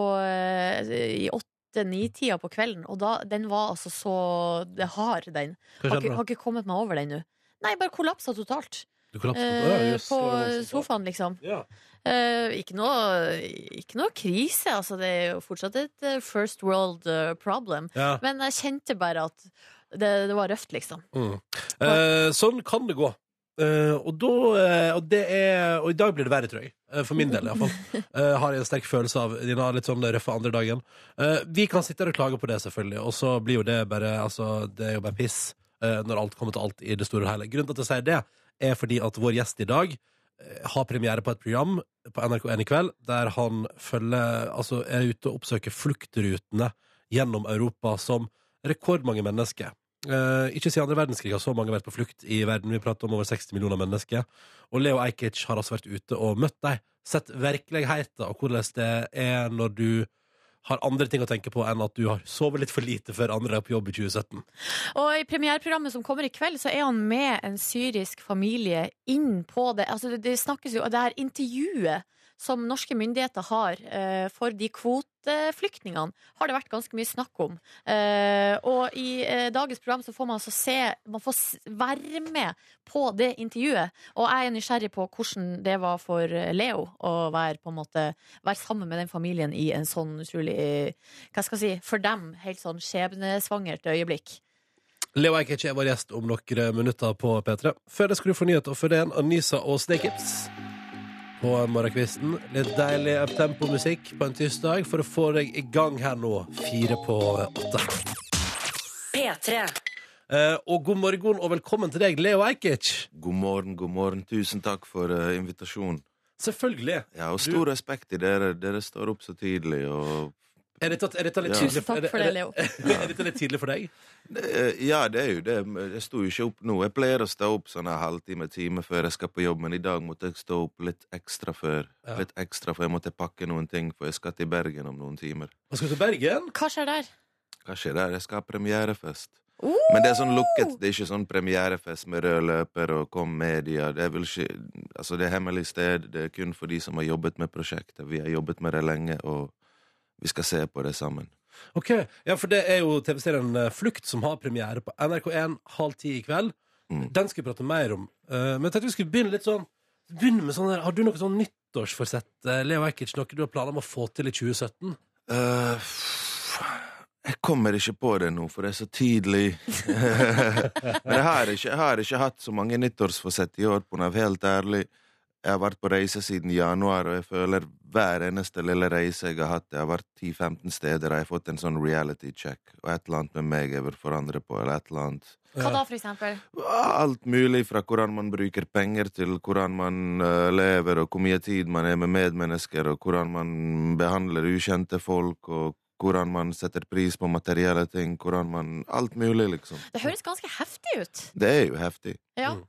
B: I åtte-ni-tida på kvelden. Og da, den var altså så Det hard, den. Har har ikke kommet meg over den nå. Nei, bare kollapsa totalt. Eh, på sofaen, liksom.
E: Ja.
B: Eh, ikke, noe, ikke noe krise. Altså, det er jo fortsatt et eh, first world eh, problem.
E: Ja.
B: Men jeg kjente bare at det, det var røft, liksom.
E: Mm. Eh, sånn kan det gå. Uh, og, da, uh, og, det er, og i dag blir det verre, tror jeg. Uh, for min del, iallfall. Uh, har jeg en sterk følelse av denne litt sånn røffe andre dagen. Vi kan sitte her og klage på det, selvfølgelig, og så blir jo det bare Altså, det er jo bare piss når alt kommer til alt i det store og hele. Grunnen til at jeg sier det, er fordi at vår gjest i dag eh, har premiere på et program på NRK1 i kveld, der han følger Altså er ute og oppsøker fluktrutene gjennom Europa som rekordmange mennesker Eh, ikke siden andre verdenskrig har så mange vært på flukt i verden. Vi prater om over 60 millioner mennesker. Og Leo Ajkic har altså vært ute og møtt dem. Sett virkeligheten og hvordan det er når du har andre ting å tenke på enn at du har sovet litt for lite før andre er på jobb i 2017.
B: Og i premiereprogrammet som kommer i kveld, så er han med en syrisk familie inn på det. Altså, det, snakkes jo Det her intervjuet som norske myndigheter har eh, for de kvoteflyktningene, har det vært ganske mye snakk om. Eh, og i eh, dagens program så får man altså se Man får være med på det intervjuet. Og jeg er nysgjerrig på hvordan det var for Leo å være, på en måte, være sammen med den familien i en sånn utrolig Hva skal jeg si For dem helt sånn skjebnesvangert øyeblikk.
E: Leo Ajkic er vår gjest om noen minutter på P3. Før det skal du få nyheter, og før det en Anisa og Snakeips på morgenkvisten. Litt deilig uptempo-musikk på en tirsdag for å få deg i gang her nå, fire på åtte.
A: P3.
E: Eh, og god morgen og velkommen til deg, Leo Ajkic.
I: God morgen, god morgen. Tusen takk for uh, invitasjonen.
E: Selvfølgelig.
I: Ja, og stor respekt i dere. Dere står opp så tidlig og
E: Er dette, er dette litt
I: Ja.
E: tidlig
B: Tusen takk for det, Leo.
E: Er dette litt tidlig for deg?
I: Eh, Ja, det er jo det. Jeg sto jo ikke opp nå. Jeg pleier å stå opp sånn en halvtime, time før jeg skal på jobb, men i dag måtte jeg stå opp litt ekstra før.
E: Ja.
I: Litt ekstra, for jeg måtte pakke noen ting, for jeg skal til Bergen om noen timer.
E: Man skal til Bergen.
B: Hva skjer der?
I: Hva skjer der? Jeg skal ha premierefest.
B: Oh!
I: Men det er sånn lukket. Det er ikke sånn premierefest med rød løper og kom media. Det er vel ikke Altså, det er hemmelig sted. Det er kun for de som har jobbet med prosjektet. Vi har jobbet med det lenge, og vi skal se på det sammen.
E: Ok, ja, for det er jo TV-serien eh, Flukt som har premiere på NRK1 halv ti i kveld.
I: Mm.
E: Den skal vi prate mer om. Uh, men jeg tenkte vi skulle begynne litt sånn Begynne med sånn der, Har du noe sånn nyttårsforsett, eh, Leo Ajkic, noe du har planer om å få til i 2017?
I: Uh, jeg kommer ikke på det nå, for det er så tidlig. Men jeg har, ikke, jeg har ikke hatt så mange nyttårsforsett i år, på helt ærlig. Jeg har vært på reise siden januar, og jeg føler hver eneste lille reise jeg har hatt Jeg har vært 10-15 steder, og jeg har fått en sånn reality check, og et eller annet med meg jeg vil forandre på, eller et eller annet.
B: Hva da, for eksempel?
I: Alt mulig, fra hvordan man bruker penger til hvordan man eh, lever, og hvor mye tid man er med medmennesker, og hvordan man behandler ukjente folk, og hvordan man setter pris på materielle ting, hvordan man Alt mulig, liksom.
B: Det høres ganske heftig ut.
I: Det er jo heftig.
B: Ja.
E: Mm.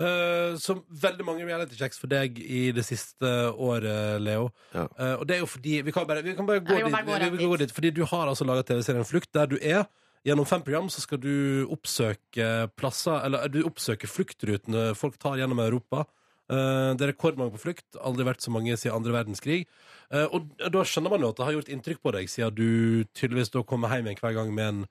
E: Eh, som veldig mange reality checks for deg i det siste året, Leo.
I: Ja.
E: Uh, og det er jo fordi Vi kan bare, vi kan bare gå,
B: Ja, vi bare
E: dit,
B: gå
E: vi, vi, går dit. Fordi du har altså laga TV-serien Flukt, der du er. Gjennom fem program så skal du oppsøke plasser Eller du oppsøker fluktrutene folk tar gjennom Europa. Uh, det er rekordmange på flukt. Aldri vært så mange siden andre verdenskrig. Eh, og da skjønner man jo at det har gjort inntrykk på deg, siden du tydeligvis da kommer hjem igjen hver gang med en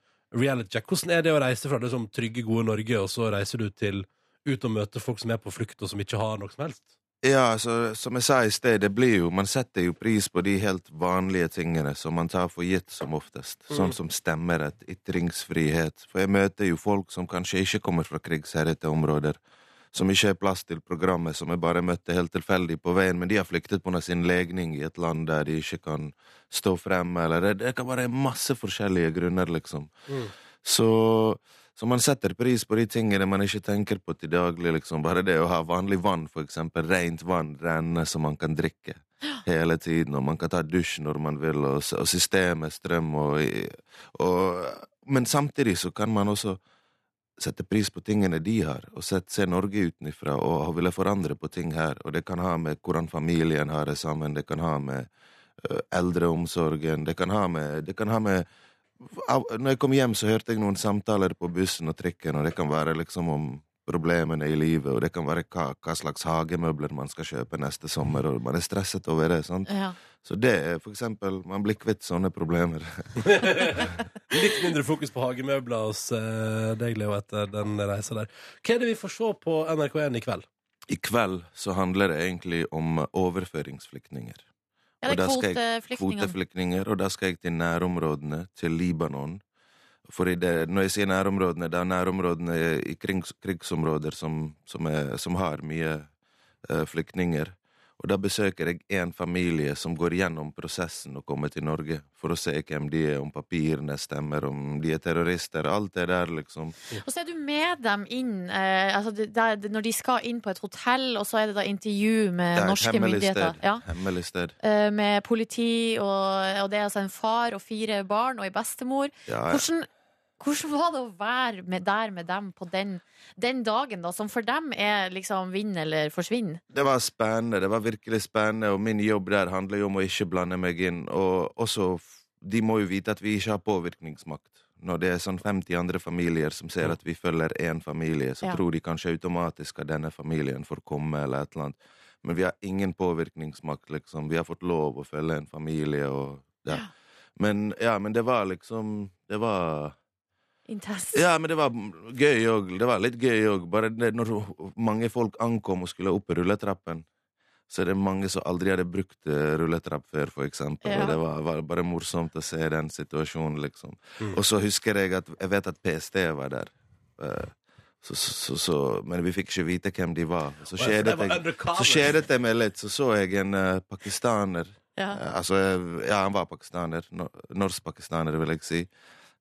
E: reality check. Hvordan er det å reise fra det som trygge, gode Norge, og så reiser du til ut og møte folk som er på flukt, og som ikke har noe som helst?
I: Ja, altså, som jeg sa i sted, det blir jo Man setter jo pris på de helt vanlige tingene som man tar for gitt som oftest. Sånn som stemmerett, ytringsfrihet. For jeg møter jo folk som kanskje ikke kommer fra krigsherjede områder. Som ikke har plass til programmet, som jeg bare møtte helt tilfeldig på veien. Men de har flyktet pga. sin legning i et land der de ikke kan stå frem, eller det, det kan være masse forskjellige grunner, liksom.
E: Mm.
I: Så, så man setter pris på de tingene man ikke tenker på til daglig. liksom. Bare det å ha vanlig vann, for eksempel. Rent vann renne som man kan drikke hele tiden. Og man kan ta dusj når man vil, og, systemet, strøm og, og Men samtidig så kan man også sette pris på tingene de har, og sett, se Norge utenfra og, ville forandre på ting her. Og det kan ha med hvordan familien har det sammen, det kan ha med uh, eldreomsorgen, det kan ha med, det kan ha med Når jeg kom hjem, så hørte jeg noen samtaler på bussen og trikken, og det kan være liksom om problemene i livet, og det kan være hva, hva slags hagemøbler man skal kjøpe neste sommer, og man er stresset over det. sant?
B: Ja.
I: Så det er for eksempel Man blir kvitt sånne problemer.
E: Litt mindre fokus på hagemøbler hos eh, deg, Leo, etter den reisa der. Hva er det vi får se på NRK1 i kveld?
I: I kveld så handler det egentlig om overføringsflyktninger.
B: Ja, det er kvoteflyktninger.
I: kvoteflyktninger, og da skal jeg til nærområdene, til Libanon. For i det, når jeg sier nærområdene, det er nærområdene i krigs, krigsområder som, som, er, som har mye uh, flyktninger. Og da besøker jeg en familie som går gjennom prosessen å komme til Norge, for å se hvem de er, om papirene stemmer, om de er terrorister, alt det der, liksom.
B: Og så er du med dem inn eh, altså det, det, Når de skal inn på et hotell, og så er det da intervju med norske myndigheter.
I: sted.
B: Ja.
I: Hemmelig sted.
B: Eh, med politi, og, og det er altså en far og fire barn og ei bestemor.
I: Ja,
B: Hvordan, Hvordan var det å være med, der med dem på den, den dagen, da, som for dem er liksom vinn eller forsvinn?
I: Det var spennende. Det var virkelig spennende, og min jobb der handler jo om å ikke blande meg inn. Og også, de må jo vite at vi ikke har påvirkningsmakt. Når det er sånn 50 andre familier som ser at vi følger én familie, så
B: Ja.
I: tror de kanskje automatisk at denne familien får komme, eller et eller annet. Men vi har ingen påvirkningsmakt, liksom. Vi har fått lov å følge en familie og ja. Men ja, men det var liksom Det var
B: Intenst.
I: ja, men det var gøy òg. Det var litt gøy òg. Bare det, når mange folk ankom og skulle opp rulletrappen, så er det mange som aldri hadde brukt eh, rulletrapp før, for eksempel.
B: Ja.
I: Og det var, var bare morsomt å se den situasjonen, liksom.
E: Mm.
I: Og så husker jeg at Jeg vet at PST var der. Eh, Så, så, så, så, men vi fikk ikke vite hvem de var. Så
E: skjedet det
I: kjedet jeg, så skjedet jeg meg litt. Så så jeg en uh, pakistaner
B: Ja.
I: Uh, Altså, ja, han var pakistaner. No Norsk-pakistaner, vil jeg si.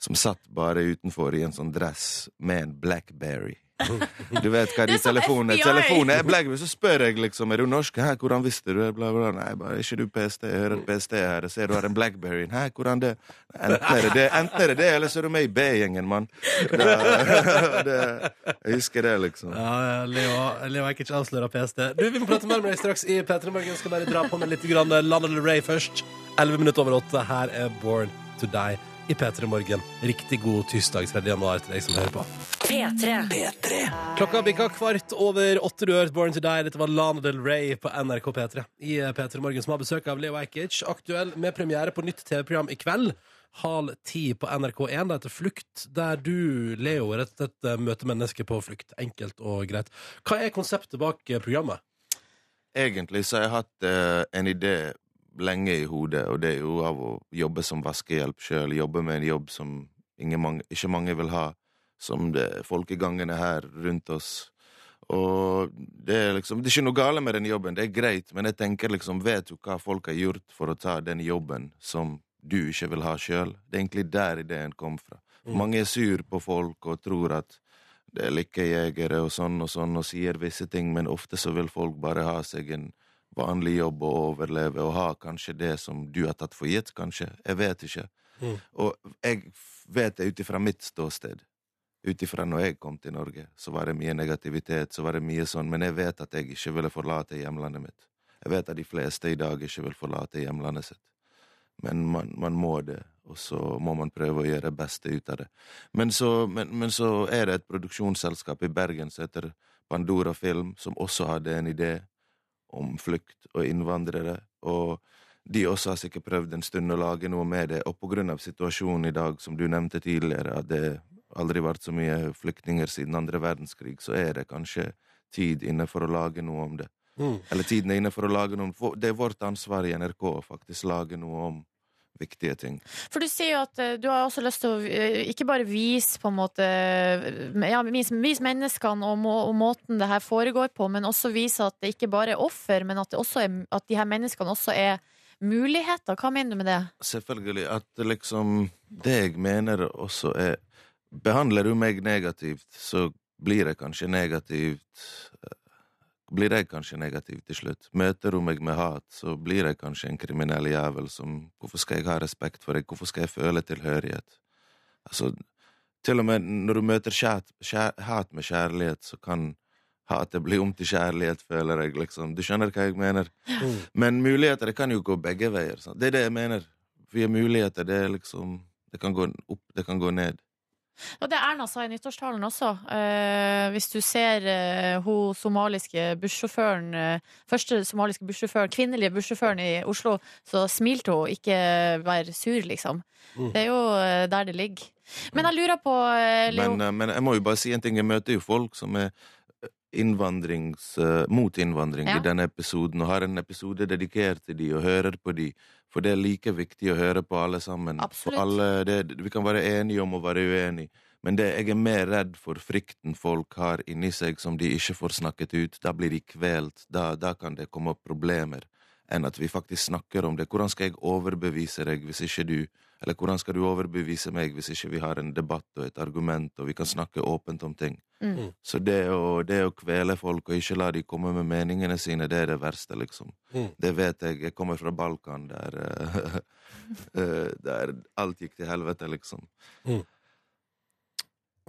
I: Som satt bare utenfor i en sånn dress med en Blackberry. Du vet hva de
B: er
I: telefonene Telefonen er Blackberry. Så spør jeg liksom Er du norsk. Hæ, hvordan visste du det? Bla, bla. Nei, bare er ikke du PST? Jeg hører PST er her. Jeg ser du har en Blackberry. Hæ, hvordan det? Enten er det det, enten er det, det eller så er du med i B-gjengen, mann. Jeg husker det, liksom.
E: Ja, Leo, Leo er ikke avsløra PST. Du, Vi må prate mer med deg straks i P3 Morgen. Skal bare dra på med litt grann Lana Del Rey først. 11 minutter over åtte. Her er Born to Die i P3 Morgen. Riktig god tirsdag 3. januar til deg som hører på.
A: P3.
E: Klokka bikka kvart over åtte. Du hørte hørt Born to Die. Dette var Lana Del Rey på NRK P3. I P3 Morgen som har besøk av Leo Ajkic. Aktuell med premiere på nytt TV-program i kveld. Halv ti på NRK1. Det heter Flukt, der du, Leo, rett og slett eh, møter mennesker på flukt. Enkelt og greit. Hva er konseptet bak eh, programmet?
I: Egentlig så har jeg hatt eh, en idé lenge i hodet, og det er jo av å jobbe som vaskehjelp sjøl. Jobbe med en jobb som ingen mange, ikke mange vil ha. Som det er folk her rundt oss. Og det er liksom Det er ikke noe gale med den jobben, det er greit, men jeg tenker liksom Vet du hva folk har gjort for å ta den jobben som du ikke vil ha sjøl? Det er egentlig der ideen kom fra.
E: Mm.
I: Mange er sur på folk og tror at det er lykkejegere og sånn og sånn og sier visse ting, men ofte så vil folk bare ha seg en vanlig jobb og overleve og ha kanskje det som du har tatt for gitt, kanskje. Jeg vet ikke.
E: Mm.
I: Og jeg vet det ut ifra mitt ståsted. Ut ifra når jeg kom til Norge, så var det mye negativitet, så var det mye sånn, men jeg vet at jeg ikke ville forlate hjemlandet mitt. Jeg vet at de fleste i dag ikke vil forlate hjemlandet sitt. Men man, man må det, og så må man prøve å gjøre det beste ut av det. Men så, men, men så er det et produksjonsselskap i Bergen som heter Pandora Film, som også hadde en idé om flukt og innvandrere. Og de også har sikkert prøvd en stund å lage noe med det. Og på grunn av situasjonen i dag, som du nevnte tidligere, at det aldri vært så mye flyktninger siden andre verdenskrig, så er det kanskje tid inne for å lage noe om det. Eller tiden er inne for å lage noe om Det er vårt ansvar i NRK å faktisk lage noe om viktige ting.
B: For du sier jo at eh, du har også lyst til å eh, ikke bare vise på en måte eh, ja, vise, menneskene og, må, og måten det her foregår på, men også vise at det ikke bare er offer, men at, er, at de her menneskene også er muligheter. Hva mener du med det?
I: Selvfølgelig at liksom Det jeg mener også er Behandler du meg negativt, så blir jeg kanskje negativt Blir jeg kanskje negativ til slutt. Møter du meg med hat, så blir jeg kanskje en kriminell jævel som Hvorfor skal jeg ha respekt for deg? Hvorfor skal jeg føle tilhørighet? Altså, til og med når du møter kjæt, kjæ, hat med kjærlighet, så kan hatet bli om til kjærlighet, føler jeg, liksom. Du skjønner hva jeg mener? Men muligheter, det kan jo gå begge veier. Sant? Det er det jeg mener. Vi har muligheter, det er liksom Det kan gå opp, det kan gå ned.
B: Og det Erna sa i nyttårstalen også. Eh, hvis du ser eh, hun somaliske bussjåføren, eh, første somaliske bussjåføren, kvinnelige bussjåføren i Oslo, så smilte hun, ikke vær sur, liksom.
I: Mm.
B: Det er jo eh, der det ligger. Men jeg lurer på, eh, Leo
I: Men, eh, men jeg må jo bare si en ting. Jeg møter jo folk som er innvandrings, uh, mot innvandring
B: Ja.
I: i denne episoden, og har en episode dedikert til de og hører på de. For det er like viktig å høre på alle sammen. Alle, det, vi kan være enige om å være uenige. Men det, jeg er mer redd for frykten folk har inni seg som de ikke får snakket ut. Da blir de kvelt. Da, da kan det komme opp problemer. Enn at vi faktisk snakker om det. Hvordan skal jeg overbevise deg hvis ikke du Eller hvordan skal du overbevise meg hvis ikke vi har en debatt og et argument, og vi kan snakke åpent om ting?
B: Mm.
I: Så det å, det å kvele folk og ikke la de komme med meningene sine, det er det verste, liksom.
E: Mm.
I: Det vet jeg. Jeg kommer fra Balkan, der, eh, eh, der alt gikk til helvete, liksom.
E: Mm.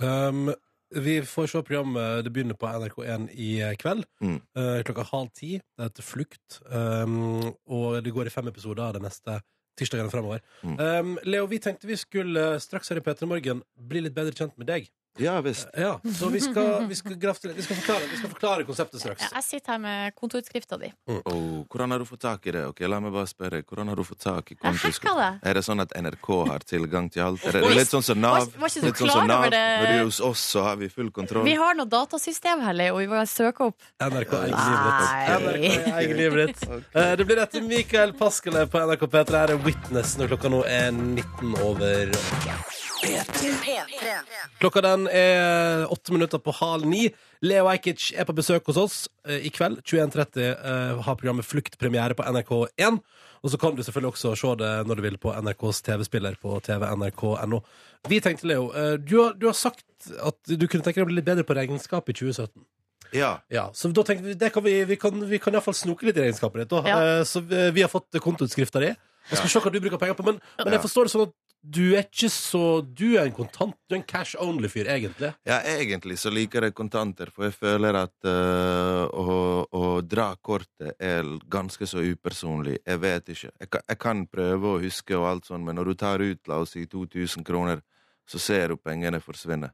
E: Um, vi får se programmet. Det begynner på NRK1 i kveld.
I: Mm.
E: eh, klokka halv ti. Det heter Flukt. Um, og det går i fem episoder de neste tirsdagene fremover.
I: Mm.
E: Um, Leo, vi tenkte vi skulle straks her i P3 Morgen bli litt bedre kjent med deg.
I: Ja visst.
E: Ja, Så vi skal, vi skal, grafte. Vi skal, forklare, vi skal forklare konseptet straks.
B: Ja, jeg sitter her med kontoutskrifta di.
I: Oh, hvordan har du fått tak i det? Ok, La meg bare spørre. Hvordan har du fått tak i
B: det.
I: Er det sånn at NRK har tilgang til alt? Er det litt sånn som Nav?
B: Var- var ikke du
I: Litt sånn som Nav.
B: over det?
I: Er hos oss, så har vi full kontroll.
B: Vi har noe datasystem her, Leo. Vi må søke opp.
E: NRK eier livet ditt. Okay. Eh, Det blir etter Mikael Paskele på NRK P3. Her er Witness når klokka nå er 19 over Klokka den er åtte minutter på halv ni. Leo Ajkic er på besøk hos oss eh, i kveld. 21.30 eh, har programmet Flukt premiere på NRK1. Og så kan du selvfølgelig også se det når du vil på NRKs TV-spiller på tv.nrk.no. Vi tenkte, Leo, eh, du har, du har sagt at du kunne tenke deg å bli litt bedre på regnskap i 2017.
I: Ja.
E: Ja, så da tenkte vi, det kan vi, vi kan, vi kan iallfall snoke litt i regnskapet ditt.
B: Ja.
E: Så vi, vi har fått kontoutskrifta di. Jeg skal se hva du bruker penger på. Men, men jeg forstår det sånn at du er ikke så Du er en kontant, du er en cash only-fyr, egentlig.
I: Ja, egentlig så liker jeg kontanter, for jeg føler at uh, å, å dra kortet er ganske så upersonlig. Jeg vet ikke. Jeg jeg kan prøve å huske og alt sånn, men når du tar ut, la oss si 2000 kroner, så ser du pengene forsvinne.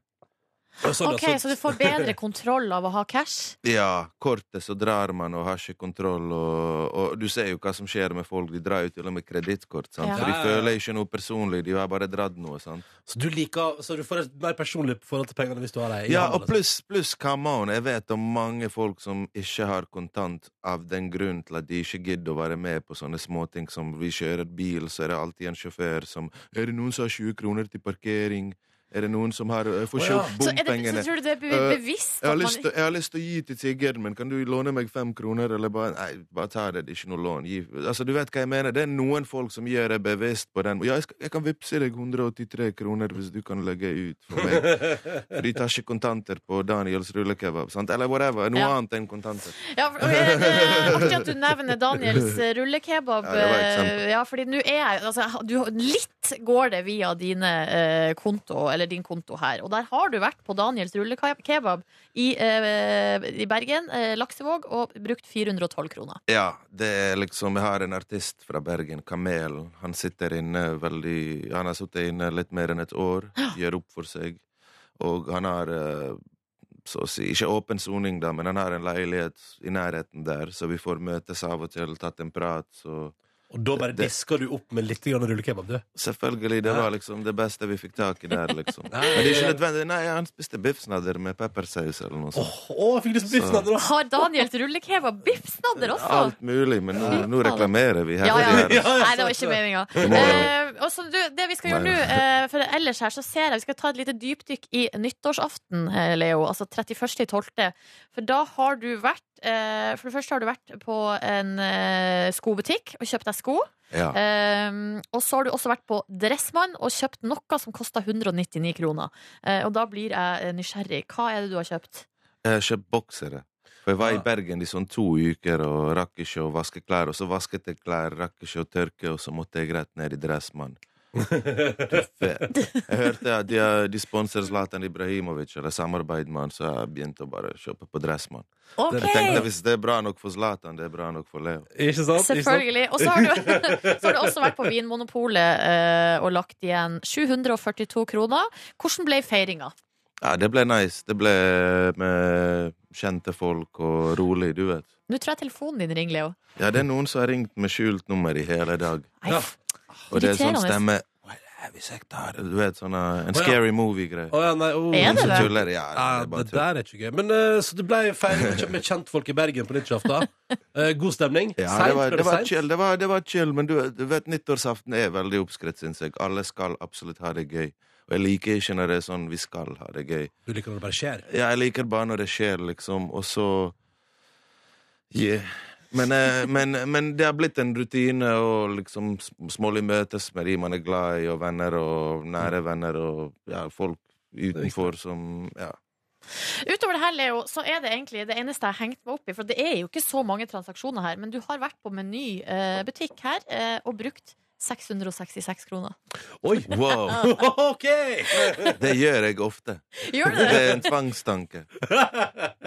E: Sånn,
B: Ok,
E: så...
B: Så du får bedre kontroll av å ha cash?
I: Ja, kortet så drar man og har ikke kontroll, og, og du ser jo hva som skjer med folk. De drar jo til og med kredittkort, sant?
B: Ja.
I: for de føler ikke noe personlig. De har bare dratt noe. sant?
E: så du liker Så du får et mer personlig forhold til pengene hvis du har dem
I: Ja, og pluss, pluss come on, jeg vet om mange folk som ikke har kontant av den grunn til at de ikke gidder å være med på sånne småting som vi kjører bil, så er det alltid en sjåfør som Er det noen som har 20 kroner til parkering? Er det noen som har forsøkt
E: oh, ja.
I: bompengene?
B: Så, det, så tror du det er bevisst? Uh?
I: Jeg har, lyst
B: man,
I: jeg har lyst til å gi til tiggeren, men kan du låne meg fem kroner? Eller bare Nei, bare ta det, det er ikke noe lån. Gi. Altså, du vet hva jeg mener? Det er noen folk som gjør det bevisst på den. Ja, jeg, skal, jeg kan vippse deg 183 kroner hvis du kan legge ut for meg. De tar ikke kontanter på Daniels rullekebab, sant? Eller whatever. Noe
B: Ja.
I: annet enn kontanter.
B: ja, for- det er artig at du nevner Daniels eh, rullekebab.
I: Ja,
B: eh, Ja, fordi nå er jeg altså, du, Litt går det via dine eh, konto, eller din konto her. Og der har du vært på Daniels rullekebab i, eh, i Bergen, eh, Laksevåg, og brukt 412 kroner.
I: Ja, det er liksom Jeg har en artist fra Bergen, Kamel. Han sitter inne veldig Han har sittet inne litt mer enn et år, gjør opp for seg. Og han har eh, så å si, ikke åpen soning, da, men han har en leilighet i nærheten der, så vi får møtes av og til, tatt en prat. Så
E: Og da bare
I: Det-
E: disker du opp med litt grann rullekebab, du.
I: selvfølgelig, det var liksom det beste vi fikk tak i der, liksom. Men det er ikke nødvendig. Nei, han spiste biffsnadder med peppersaus eller noe sånt.
E: Åh, oh, fikk du så biffsnadder, også?
B: Har Daniels rullekebab biffsnadder også?
I: Alt mulig, men nå, nå reklamerer vi.
B: her. ja.
E: Ja,
B: Nei, det var ikke meninga.
I: Det.
B: Eh, og så du, det vi skal gjøre nå, eh, for ellers her så ser jeg Vi skal ta et lite dypdykk i nyttårsaften, eh, Leo. Altså 31.12. For da har du vært eh, For det første har du vært på en eh, skobutikk og kjøpt deg sko.
I: Ja.
B: Eh, og så har du også vært på Dressmann og kjøpt noe som kosta 199 kroner. Eh, og da blir jeg nysgjerrig. Hva er det du har kjøpt?
I: Jeg har kjøpt boksere. For jeg var i Bergen i sånn to uker og rakk ikke å vaske klær. Og så vasket jeg klær, rakk ikke å tørke, og så måtte jeg rett ned i Dressmann. Fet. Jeg hørte at de, de sponser Zlatan Ibrahimovic, eller samarbeid med han, så jeg begynte å bare kjøpe på Dressmann.
B: okay.
I: Jeg tenkte hvis det er bra nok for Zlatan, det er bra nok for Leo.
E: Ikke sant? Ikke sant?
B: Selvfølgelig. Og så har, du, så har du også vært på Vinmonopolet eh, og lagt igjen 742 kroner. Hvordan ble feiringa?
I: Ja, det ble nice. Det ble med kjente folk og rolig, du vet.
B: Nå tror jeg telefonen din ringer, Leo.
I: Ja, det er noen som har ringt med skjult nummer i hele dag.
B: Nei,
E: Ja.
I: Og det er sånn stemme hvis jeg tar? Du vet, sånn en scary movie-greie.
E: Oh, ja, oh.
B: Er det
I: Så
B: det?
I: tuller. Ja,
E: Ja,
I: det er bare
E: det der er ikke gøy. Men uh, Så det ble feiring med- kjentfolk i Bergen på nyttårsaften. Uh, god stemning.
I: Ja,
E: Seint,
I: det var, det var chill, det var, det var chill, men du, du vet, nyttårsaften er veldig oppskrytt, syns jeg. Alle skal absolutt ha det gøy. Og jeg liker ikke når det er sånn vi skal ha det gøy.
E: Du liker når det bare skjer.
I: Ja, jeg liker bare når det skjer, liksom, og så Yeah. Men, eh, men, men det har blitt en rutine å liksom sm- smålig møtes med de man er glad i, og venner og nære venner og ja, folk utenfor som Ja.
B: Utover det her, Leo, så er det egentlig det eneste jeg har hengt meg opp i. For det er jo ikke så mange transaksjoner her, men du har vært på Meny eh, butikk her eh, og brukt 666 kroner.
E: Oi!
I: Wow!
E: OK!
I: Det gjør jeg ofte.
B: Gjør
I: Det
B: det?
I: er en tvangstanke.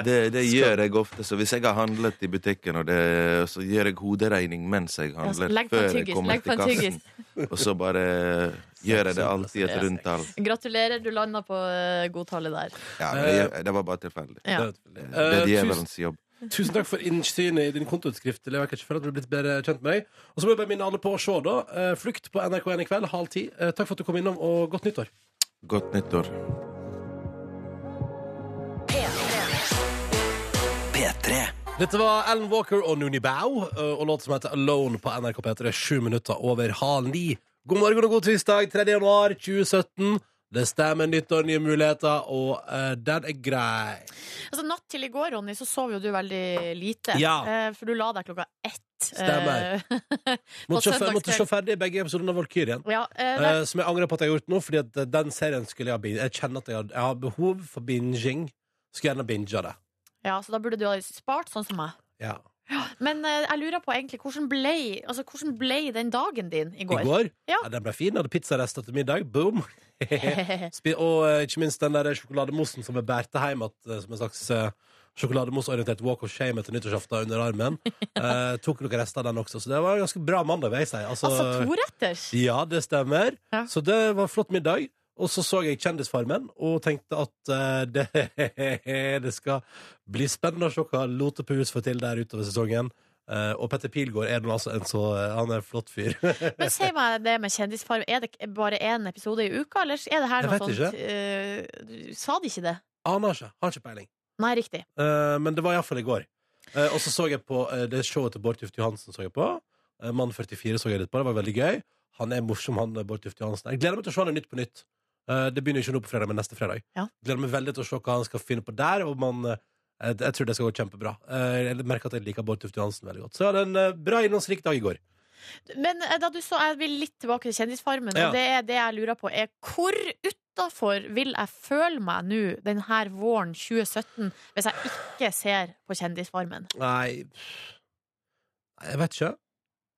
I: Det, det gjør jeg ofte. Så hvis jeg har handlet i butikken, og det, så gjør jeg hoderegning mens jeg
B: Ja,
I: handler,
B: en
I: før jeg kommer til
B: en
I: kassen. Og så bare gjør jeg det alltid et rundt tall.
B: Gratulerer, du landa på uh, godtallet der.
I: Ja, det, det var bare tilfeldig.
B: Ja.
I: Det
E: Eh,
I: er djevelens jobb.
E: Tusen takk for innsynet i din kontoutskrift. Jeg kan ikke føle at du er blitt bedre kjent med meg. Og så må jeg bare minne alle på å se, da. Eh, Flukt på NRK1 i kveld, halv ti. Eh, Takk for at du kom innom, og godt nyttår.
I: Godt nyttår.
E: Dette var Alan Walker og Nooni Bow eh, og låt som heter Alone på NRK P3. Sju minutter over halv ni. God morgen og god tirsdag, 3. januar 2017. Det stemmer, nyttår, nye muligheter, og uh, den er grei.
B: Altså, natt til i går, Ronny, så sov jo du veldig lite.
E: Ja.
B: Uh, for du la deg klokka ett.
E: Stemmer.
B: Uh,
E: Måtte se, måtte se ferdig begge episodene av Valkyrien.
B: Ja, uh,
E: Eh, som jeg angrer på at jeg har gjort nå, Fordi at eh, den serien skulle jeg ha binget. Jeg kjenner at jeg har, jeg har behov for binging. Skulle gjerne binga det.
B: ja, så da burde du ha spart, sånn som meg.
E: Ja.
B: Men eh, jeg lurer på egentlig, hvordan ble, altså, hvordan ble den dagen din i går?
E: I går?
B: Ja.
E: Den ble fin. Hadde pizzarester til middag. Boom! Og eh, ikke minst den der sjokolademossen som jeg bærte hjem eh, som en slags uh, walk of shame etter nyttårsaften under armen. Eh, tok noen rester av den også, så det var en ganske bra mandag, vil jeg si. Altså,
B: Altså toretters?
E: Ja, det stemmer.
B: Ja.
E: Så det var en flott middag. Og så så jeg Kjendisfarmen og tenkte at uh, det, det skal bli spennende å se hva Lotepus får til der utover sesongen. Eh, og Petter Pilgaard er altså en så Han er en flott fyr.
B: Men si meg det med Kjendisfarm. Er det bare én episode i uka, eller er det her noe sånt eh, Sa de ikke det?
E: Aner ikke. Har ikke peiling.
B: Nei, riktig.
E: Uh, men det var iallfall i går. Eh, og så så jeg på eh, det showet til Bård Tufte Johansen. så jeg på Eh, Mann 44 så jeg litt på. Det var veldig gøy. Han er morsom, han eh, Bård Tufte Johansen. Jeg gleder meg til å se han i Nytt på Nytt. Eh, det begynner ikke nå på fredag, men neste fredag.
B: Ja.
E: Gleder meg veldig til å se hva han skal finne på der. Og man, eh, jeg, jeg tror det skal gå kjempebra. Eh, jeg merker at jeg liker Bård Tufte Johansen veldig godt. Så jeg hadde en eh, bra innholdsrik dag i går.
B: Men eh, da du så, jeg vil litt tilbake til Kjendisfarmen,
E: Ja.
B: og det er det jeg lurer på, er hvor utafor vil jeg føle meg nå denne våren 2017 hvis jeg ikke ser på Kjendisfarmen?
E: Nei, Jeg vet ikke.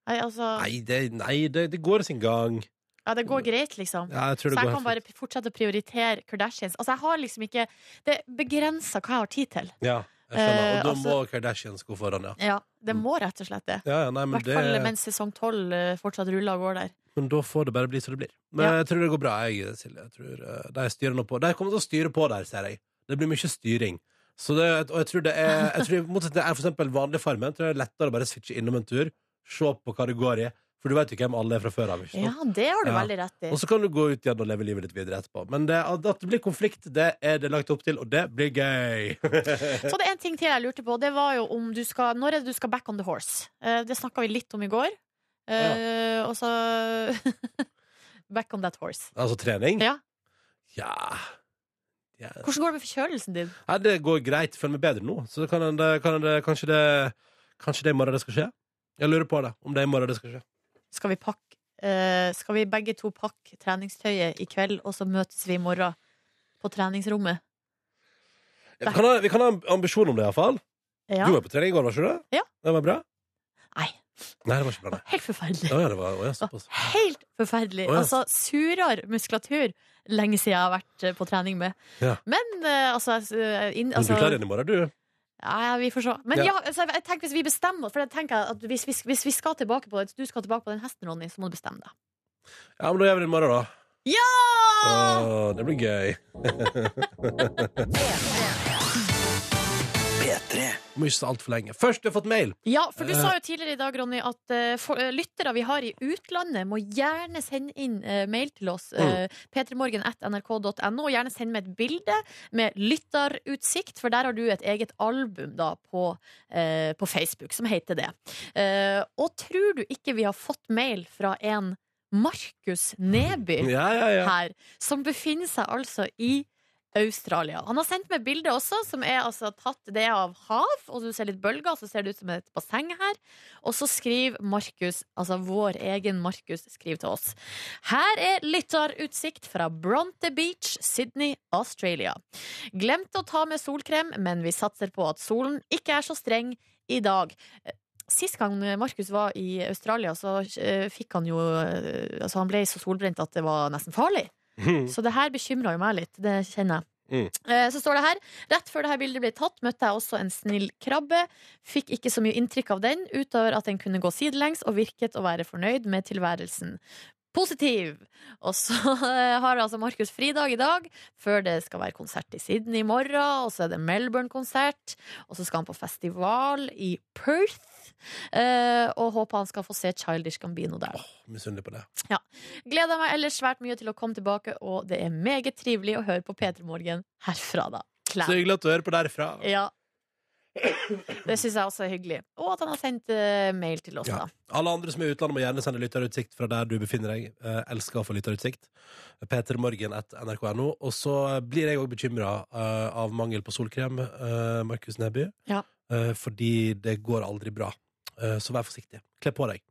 B: Nei, altså,
E: Nei, det, nei, det, det går sin gang.
B: Ja, det går greit, liksom.
E: Ja, jeg
B: Så jeg kan bare fortsette å prioritere Kardashians. Altså, jeg har liksom ikke Det er begrensa hva jeg har tid til.
E: Ja, jeg skjønner.
B: Eh,
E: Og da
B: altså-
E: må Kardashians gå foran, ja.
B: Ja, Det må rett og slett det.
E: ja, ja
B: I
E: men
B: hvert
E: det
B: mens sesong tolv eh, fortsatt ruller og går der.
E: Men da får det bare bli som det blir. Men
B: Ja.
E: jeg tror det går bra, jeg, Silje. Jeg tror, eh, de styrer nå på. De kommer til å styre på der, ser jeg. Det blir mye styring. Så det, og jeg tror det er jeg tror, motsatt, det er for eksempel vanlig Farmen, tror det er lettere å bare switche innom en tur, se på hva det går i. For du vet jo hvem alle er fra før av. ikke
B: Ja, det har du veldig rett i.
E: Og så kan du gå ut igjen og leve livet ditt videre etterpå. Men det, at det blir konflikt, det er det lagt opp til, og det blir gøy.
B: Så det er en ting til jeg lurte på. Det var jo om du skal Når er det du skal back on the horse? Eh, det snakka vi litt om i går. Ja. Og så Back on that horse.
E: altså trening?
B: Ja.
E: Ja. ja.
B: Hvordan går det med forkjølelsen din?
E: Nei, det går greit. Føler meg bedre nå. Så kan det, kan det, kanskje, det, kanskje det i morgen det skal skje. Jeg lurer på det. Om det er i morgen det skal skje.
B: Skal vi pakke eh, Skal vi begge to pakke treningstøyet i kveld, og så møtes vi i morgen på treningsrommet?
E: Vi kan, ha, vi kan ha en ambisjon om det, iallfall.
B: Ja.
E: Du var på trening i går, var ikke det?
B: Ja.
E: Det var bra?
B: Nei.
E: Nei, det var ikke bra, nei.
B: Helt forferdelig.
E: Ja, det var, å, ja, såpass.
B: Helt forferdelig.
E: Å, ja.
B: Altså, surere muskulatur lenge siden jeg har vært eh, på trening med.
E: Ja.
B: Men eh, altså, eh, inn, altså
E: du klarer igjen i morgen, du?
B: Ja, vi får se. Men ja, altså, jeg tenker hvis vi bestemmer For jeg tenker at hvis, hvis, hvis vi skal tilbake på det, du skal tilbake på den hesten, Ronny, så må du bestemme deg.
E: Ja, men da gjør vi det i morgen, da.
B: Ja!
E: Åh, det blir gøy. Må ikke stå altfor lenge. Først, du har fått mail.
B: Ja, for du
E: Eh.
B: sa jo tidligere i dag, Ronny, at uh, for, uh, lyttere vi har i utlandet, må gjerne sende inn uh, mail til oss. Uh, P3morgen.nrk.no, og gjerne send med et bilde med lytterutsikt, for der har du et eget album da på, eh, på Facebook som heter det. Eh, og tror du ikke vi har fått mail fra en Markus Neby?
E: Ja, ja, ja.
B: her, som befinner seg altså i Australia. Han har sendt meg bilde også, som er altså tatt det av hav, og du ser litt bølger, så ser det ut som et basseng her. Og så skriver Markus, altså vår egen Markus, skriver til oss. Her er lytterutsikt fra Bronte Beach, Sydney, Australia. Glemte å ta med solkrem, men vi satser på at solen ikke er så streng i dag. Sist gang Markus var i Australia, så eh, fikk han jo eh, Altså, han ble så solbrent at det var nesten farlig. Så det her bekymra jo meg litt. Det kjenner jeg.
E: Mm.
B: Eh, Så står det her Rett før dette bildet ble tatt, møtte jeg også en snill krabbe. Fikk ikke så mye inntrykk av den, utover at den kunne gå sidelengs og virket å være fornøyd med tilværelsen. Positiv! Og så har altså Markus fridag i dag, før det skal være konsert i Sydney i morgen, og så er det Melbourne-konsert, og så skal han på festival i Perth, eh, og håper han skal få se Childish Gambino der.
E: Misunnelig på det. Ja.
B: Gleder meg ellers svært mye til å komme tilbake, og det er meget trivelig å høre på P3 Morgen herfra, da.
E: Så hyggelig at du hører på derfra.
B: Ja. Det syns jeg også er hyggelig. Og at han har sendt eh, mail til oss,
E: Ja.
B: da.
E: Alle andre som er i utlandet, må gjerne sende lytterutsikt fra der du befinner deg. Eh, elsker å få lytterutsikt. Petermorgen.nrk.no. Og så blir jeg òg bekymra av mangel på solkrem, eh, Markus Neby.
B: Ja.
E: Eh, fordi det går aldri bra. Eh, så vær forsiktig. Kle på deg,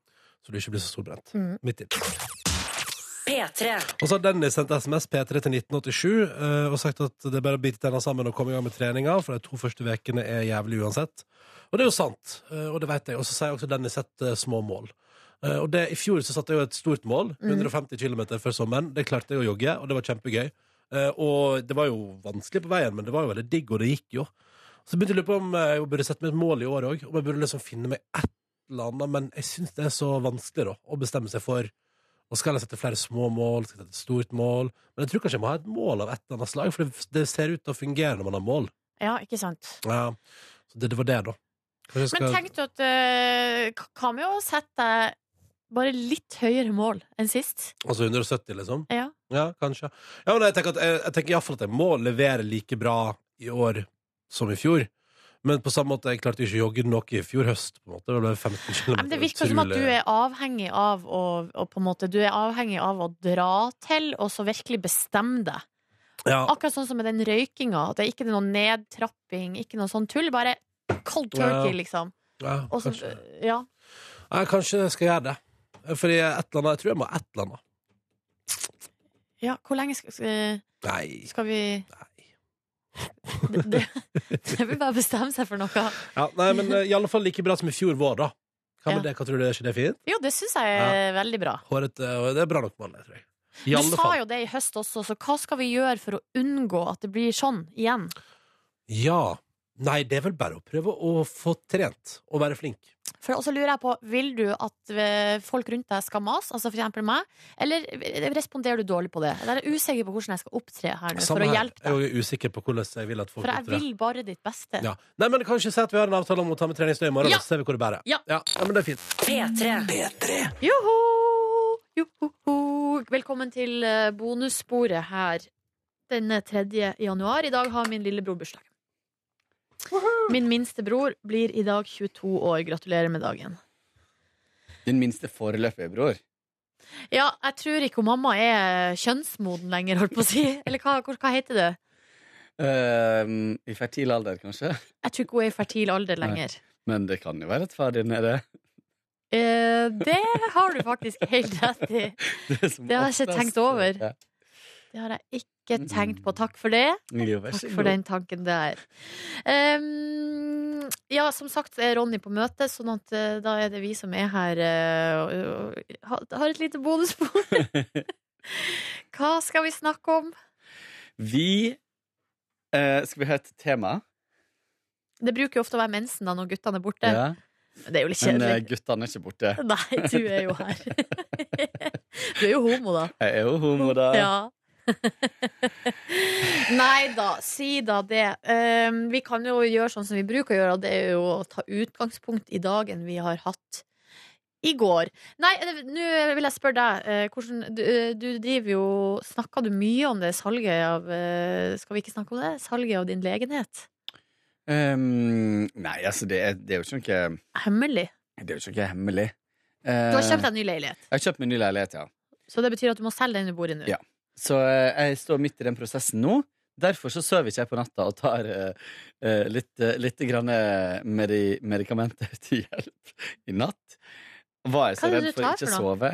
E: så du ikke blir så solbrent.
B: Mm.
E: Mitt tips.
A: P3.
E: Og så har Dennis sendt SMS P3 til 1987 eh, og sagt at det er bare å bite tenna sammen og komme i gang med treninga, for de to første ukene er jævlig uansett. Og det er jo sant, eh, og det vet jeg. Og så sier også Dennis sett eh, små mål. Eh, og det, I fjor så satte jeg jo et stort mål,
B: Mm.
E: 150 km før sommeren. Det klarte jeg å jogge, og det var kjempegøy. Eh, og det var jo vanskelig på veien, men det var jo veldig digg, og det gikk jo. Så begynte jeg å lure på om eh, jeg burde sette meg et mål i år òg, om jeg burde liksom finne meg et eller annet, men jeg syns det er så vanskelig da, å bestemme seg for og skal jeg sette flere små mål, skal jeg sette et stort mål? Men jeg tror kanskje jeg må ha et mål av et eller annet slag, for det, det ser ut til å fungere når man har mål.
B: Ja, ikke sant.
E: Ja, så det, det var det, da. Jeg
B: Men tenk du at uh, Hva med å sette bare litt høyere mål enn sist?
E: Altså 170, liksom?
B: Ja.
E: Ja, kanskje. Ja, men jeg tenker, at, jeg, jeg tenker iallfall at jeg må levere like bra i år som i fjor. Men på samme måte, jeg klarte ikke å jogge nok i fjor høst. på en måte. Det ble 15 km.
B: Men det virker som at du er avhengig av å, og på en måte, Du er avhengig av å dra til og så virkelig bestemme deg.
E: ja,
B: Akkurat sånn som med den røykinga. At det ikke er noe nedtrapping, ikke noe sånn tull. Bare cold turkey, liksom.
E: ja, kanskje.
B: ja.
E: Ja, kanskje jeg skal gjøre det. Fordi et eller annet, jeg tror jeg må ha et eller annet.
B: ja, hvor lenge skal,
E: Nei.
B: skal vi
E: Nei.
B: Det, det, det vil bare bestemme seg for noe.
E: Ja, nei, men eh, i alle fall like bra som i fjor vår, da. Hva med
B: Ja.
E: det? Hva tror du? Er ikke det fint?
B: Jo, det syns jeg er veldig bra.
E: Håret, og det er bra nok det, tror jeg. I
B: Du sa
E: fall.
B: jo det i høst også, så hva skal vi gjøre for å unngå at det blir sånn igjen?
E: Ja. Nei, det er vel bare å prøve å få trent og være flink.
B: For også lurer jeg på, Vil du at eh, folk rundt deg skal mase, altså for eksempel meg, eller responderer du dårlig på det? Eller er jeg usikker på hvordan jeg skal opptre her nå, for å hjelpe deg?
E: Jeg er jo usikker på hvordan jeg vil at folk
B: For jeg
E: opptre.
B: vil bare ditt beste.
E: Ja. Nei, men Kanskje si at vi har en avtale om å ta med treningstøy i morgen,
B: Ja.
E: så ser vi hvor det bærer.
B: Ja.
E: ja. men det er fint.
A: P3.
B: Joho! Joho! Velkommen til eh, bonussporet her denne 3. januar. I dag har min lillebror bursdag. Min minste bror blir i dag 22 år. Gratulerer med dagen.
G: Din minste foreløpige bror.
B: Ja, jeg tror ikke hun mamma er kjønnsmoden lenger, holdt på å si. Eller hva, hva, heter det?
G: Uh, I fertil alder, kanskje.
B: Jeg tror ikke hun er i fertil alder lenger.
G: Men det kan jo være at far din er det.
B: Eh, det har du faktisk helt rett i.
G: Det,
B: Det har jeg ikke tenkt over. Det har jeg ikke tenkt på. Takk for det.
G: Vær
B: Takk for den tanken der. Um, ja, som sagt er Ronny på møte, sånn at uh, da er det vi som er her og, og, har- et lite bonusbord. Hva skal vi snakke om?
G: Vi eh, Skal vi ha et tema?
B: Det bruker jo ofte å være mensen da når guttene er borte.
G: Ja.
B: Men det er jo litt
G: Men eh, guttene er ikke borte.
B: Nei, du er jo her. du er jo homo, da.
G: Jeg er jo homo, da.
B: Ja. Nei da, si da det. Um, vi kan jo gjøre sånn som vi bruker å gjøre, og det er jo å ta utgangspunkt i dagen vi har hatt i går. Nei, eh, nå vil jeg spørre deg. eh, hvordan, du, eh, du driver jo Snakka du mye om det salget av Skal vi ikke snakke om det? Salget av din legenhet?
G: Um, nei, altså, det det er jo ikke noe
B: Hemmelig.
G: Det er jo ikke hemmelig.
B: Du har kjøpt deg en ny leilighet,
G: Jeg har kjøpt meg ny leilighet, ja.
B: så det betyr at du må selge den du bor i nå.
G: Ja. Så eh, jeg står midt i den prosessen nå. Derfor så sover ikke jeg på natta og tar uh, litt, uh, litt grann medi medikamenter til hjelp i natt. Var jeg så redd for ikke å sove?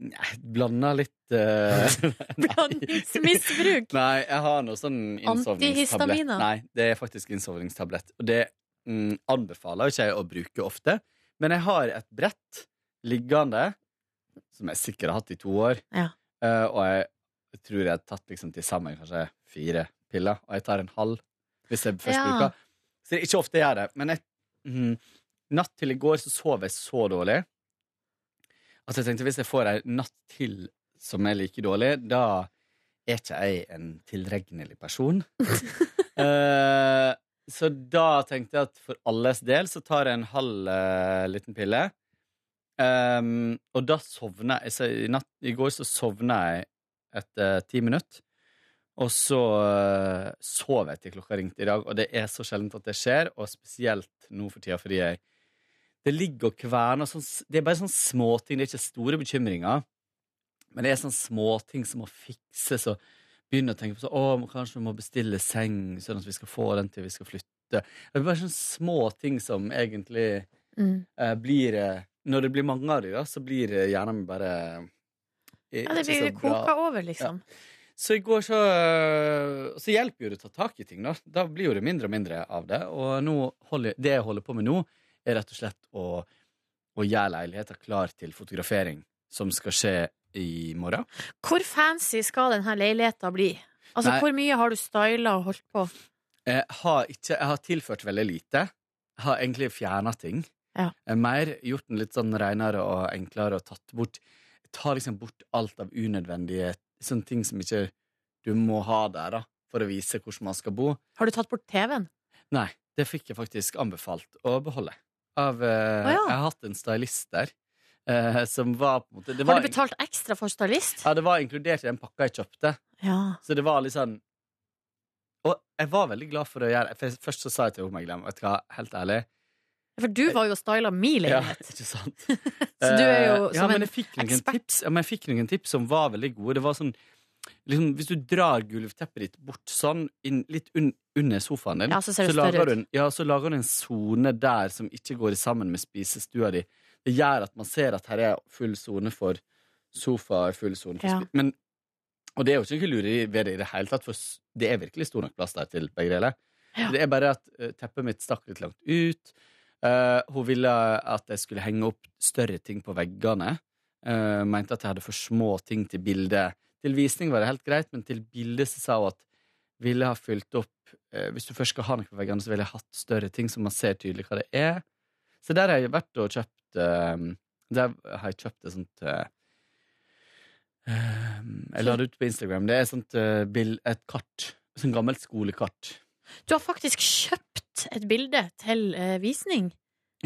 G: Nei, blanda litt uh,
B: Blandingsmisbruk.
G: Nei, jeg har noe sånn innsovningstablett. Nei, det er faktisk innsovningstablett. Og det mm, anbefaler ikke jeg å bruke ofte, Men jeg har et brett liggende, som jeg sikkert har hatt i to år.
B: Ja.
G: uh, og jeg, tror jeg har tatt liksom til sammen kanskje fire piller, og jeg tar en halv hvis jeg først
B: Ja.
G: bruker. Så det er ikke ofte jeg gjør det. Men jeg, mm, natt til i går så sov jeg så dårlig at jeg tenkte hvis jeg får ei natt til som er like dårlig, da er ikke jeg en tilregnelig person. uh, så da tenkte jeg at for alles del så tar jeg en halv uh, liten pille. Um, og da sovna jeg så i, natt, I går så sovna jeg etter ti minutter. Og så uh, sov jeg til klokka ringte i dag, og det er så sjeldent at det skjer. Og spesielt nå for tida fordi jeg Det ligger og kverner sånn, Det er bare sånne småting. Det er ikke store bekymringer. Men det er sånne småting som må fikses, og begynne å tenke på sånn å, kanskje vi må bestille seng, sånn at vi skal få den til vi skal flytte. Det er bare sånne små ting som egentlig
B: Mm.
G: uh, blir eh, Når det blir mange av de, da, så blir hjernen min bare
B: Ja, det blir koker over, liksom.
G: Så i går så Så hjelper jo det å ta tak i ting, da. Da blir jo det mindre og mindre av det. Og holder, det jeg holder på med nå, er rett og slett å, å gjøre leiligheta klar til fotografering, som skal skje i morgen.
B: Hvor fancy skal denne leiligheta bli? Altså,
G: Nei.
B: Hvor mye har du styla og holdt på?
G: Jeg har, ikke, jeg har tilført veldig lite. Jeg har egentlig fjerna ting.
B: Ja.
G: Mer gjort den litt sånn renere og enklere og tatt bort Tar liksom bort alt av unødvendige sånne ting som ikke du må ha der, da, for å vise hvordan man skal bo.
B: Har du tatt bort TV-en?
G: Nei, det fikk jeg faktisk anbefalt å beholde. Av, eh,
B: ja.
G: Jeg har hatt en stylist der eh, som var på en måte det
B: Har du betalt ekstra for stylist?
G: Ja, det var inkludert i den pakka jeg kjøpte.
B: Ja.
G: Så det var litt sånn Og jeg var veldig glad for å gjøre det. Først så sa jeg til henne, vet du hva, helt ærlig
B: For du var jo og styla min
G: Ja, ikke sant?
B: Så du er jo
G: Eh, ja,
B: som en ekspert.
G: tips, ja, men jeg fikk noen tips som var veldig gode. Det var sånn liksom, Hvis du drar gulvteppet ditt bort sånn, inn, litt un, under sofaen din,
B: Ja, så det
G: lager du en, ja, så lager du en sone der som ikke går sammen med spisestua di. Det gjør at man ser at her er full sone for sofa, full sone for
B: Ja.
G: spi- Men Og det er jo ikke noe lureri ved det i det hele tatt, for det er virkelig stor nok plass der til begge deler.
B: Ja.
G: Det er bare at eh, teppet mitt stakk litt langt ut. Eh, hun ville at jeg skulle henge opp større ting på veggene. Uh, mente at jeg hadde for små ting til bildet. Til visning var det helt greit, men til bildet så sa hun at ville ha fylt opp uh, Hvis du først skal ha noe på veggene, så ville jeg hatt større ting, så man ser tydelig hva det er. Så der har jeg vært og kjøpt Der har jeg kjøpt et sånt Jeg la det ut på Instagram. Det er et sånt et kart. Et sånt gammelt skolekart.
B: Du har faktisk kjøpt et bilde til eh, visning.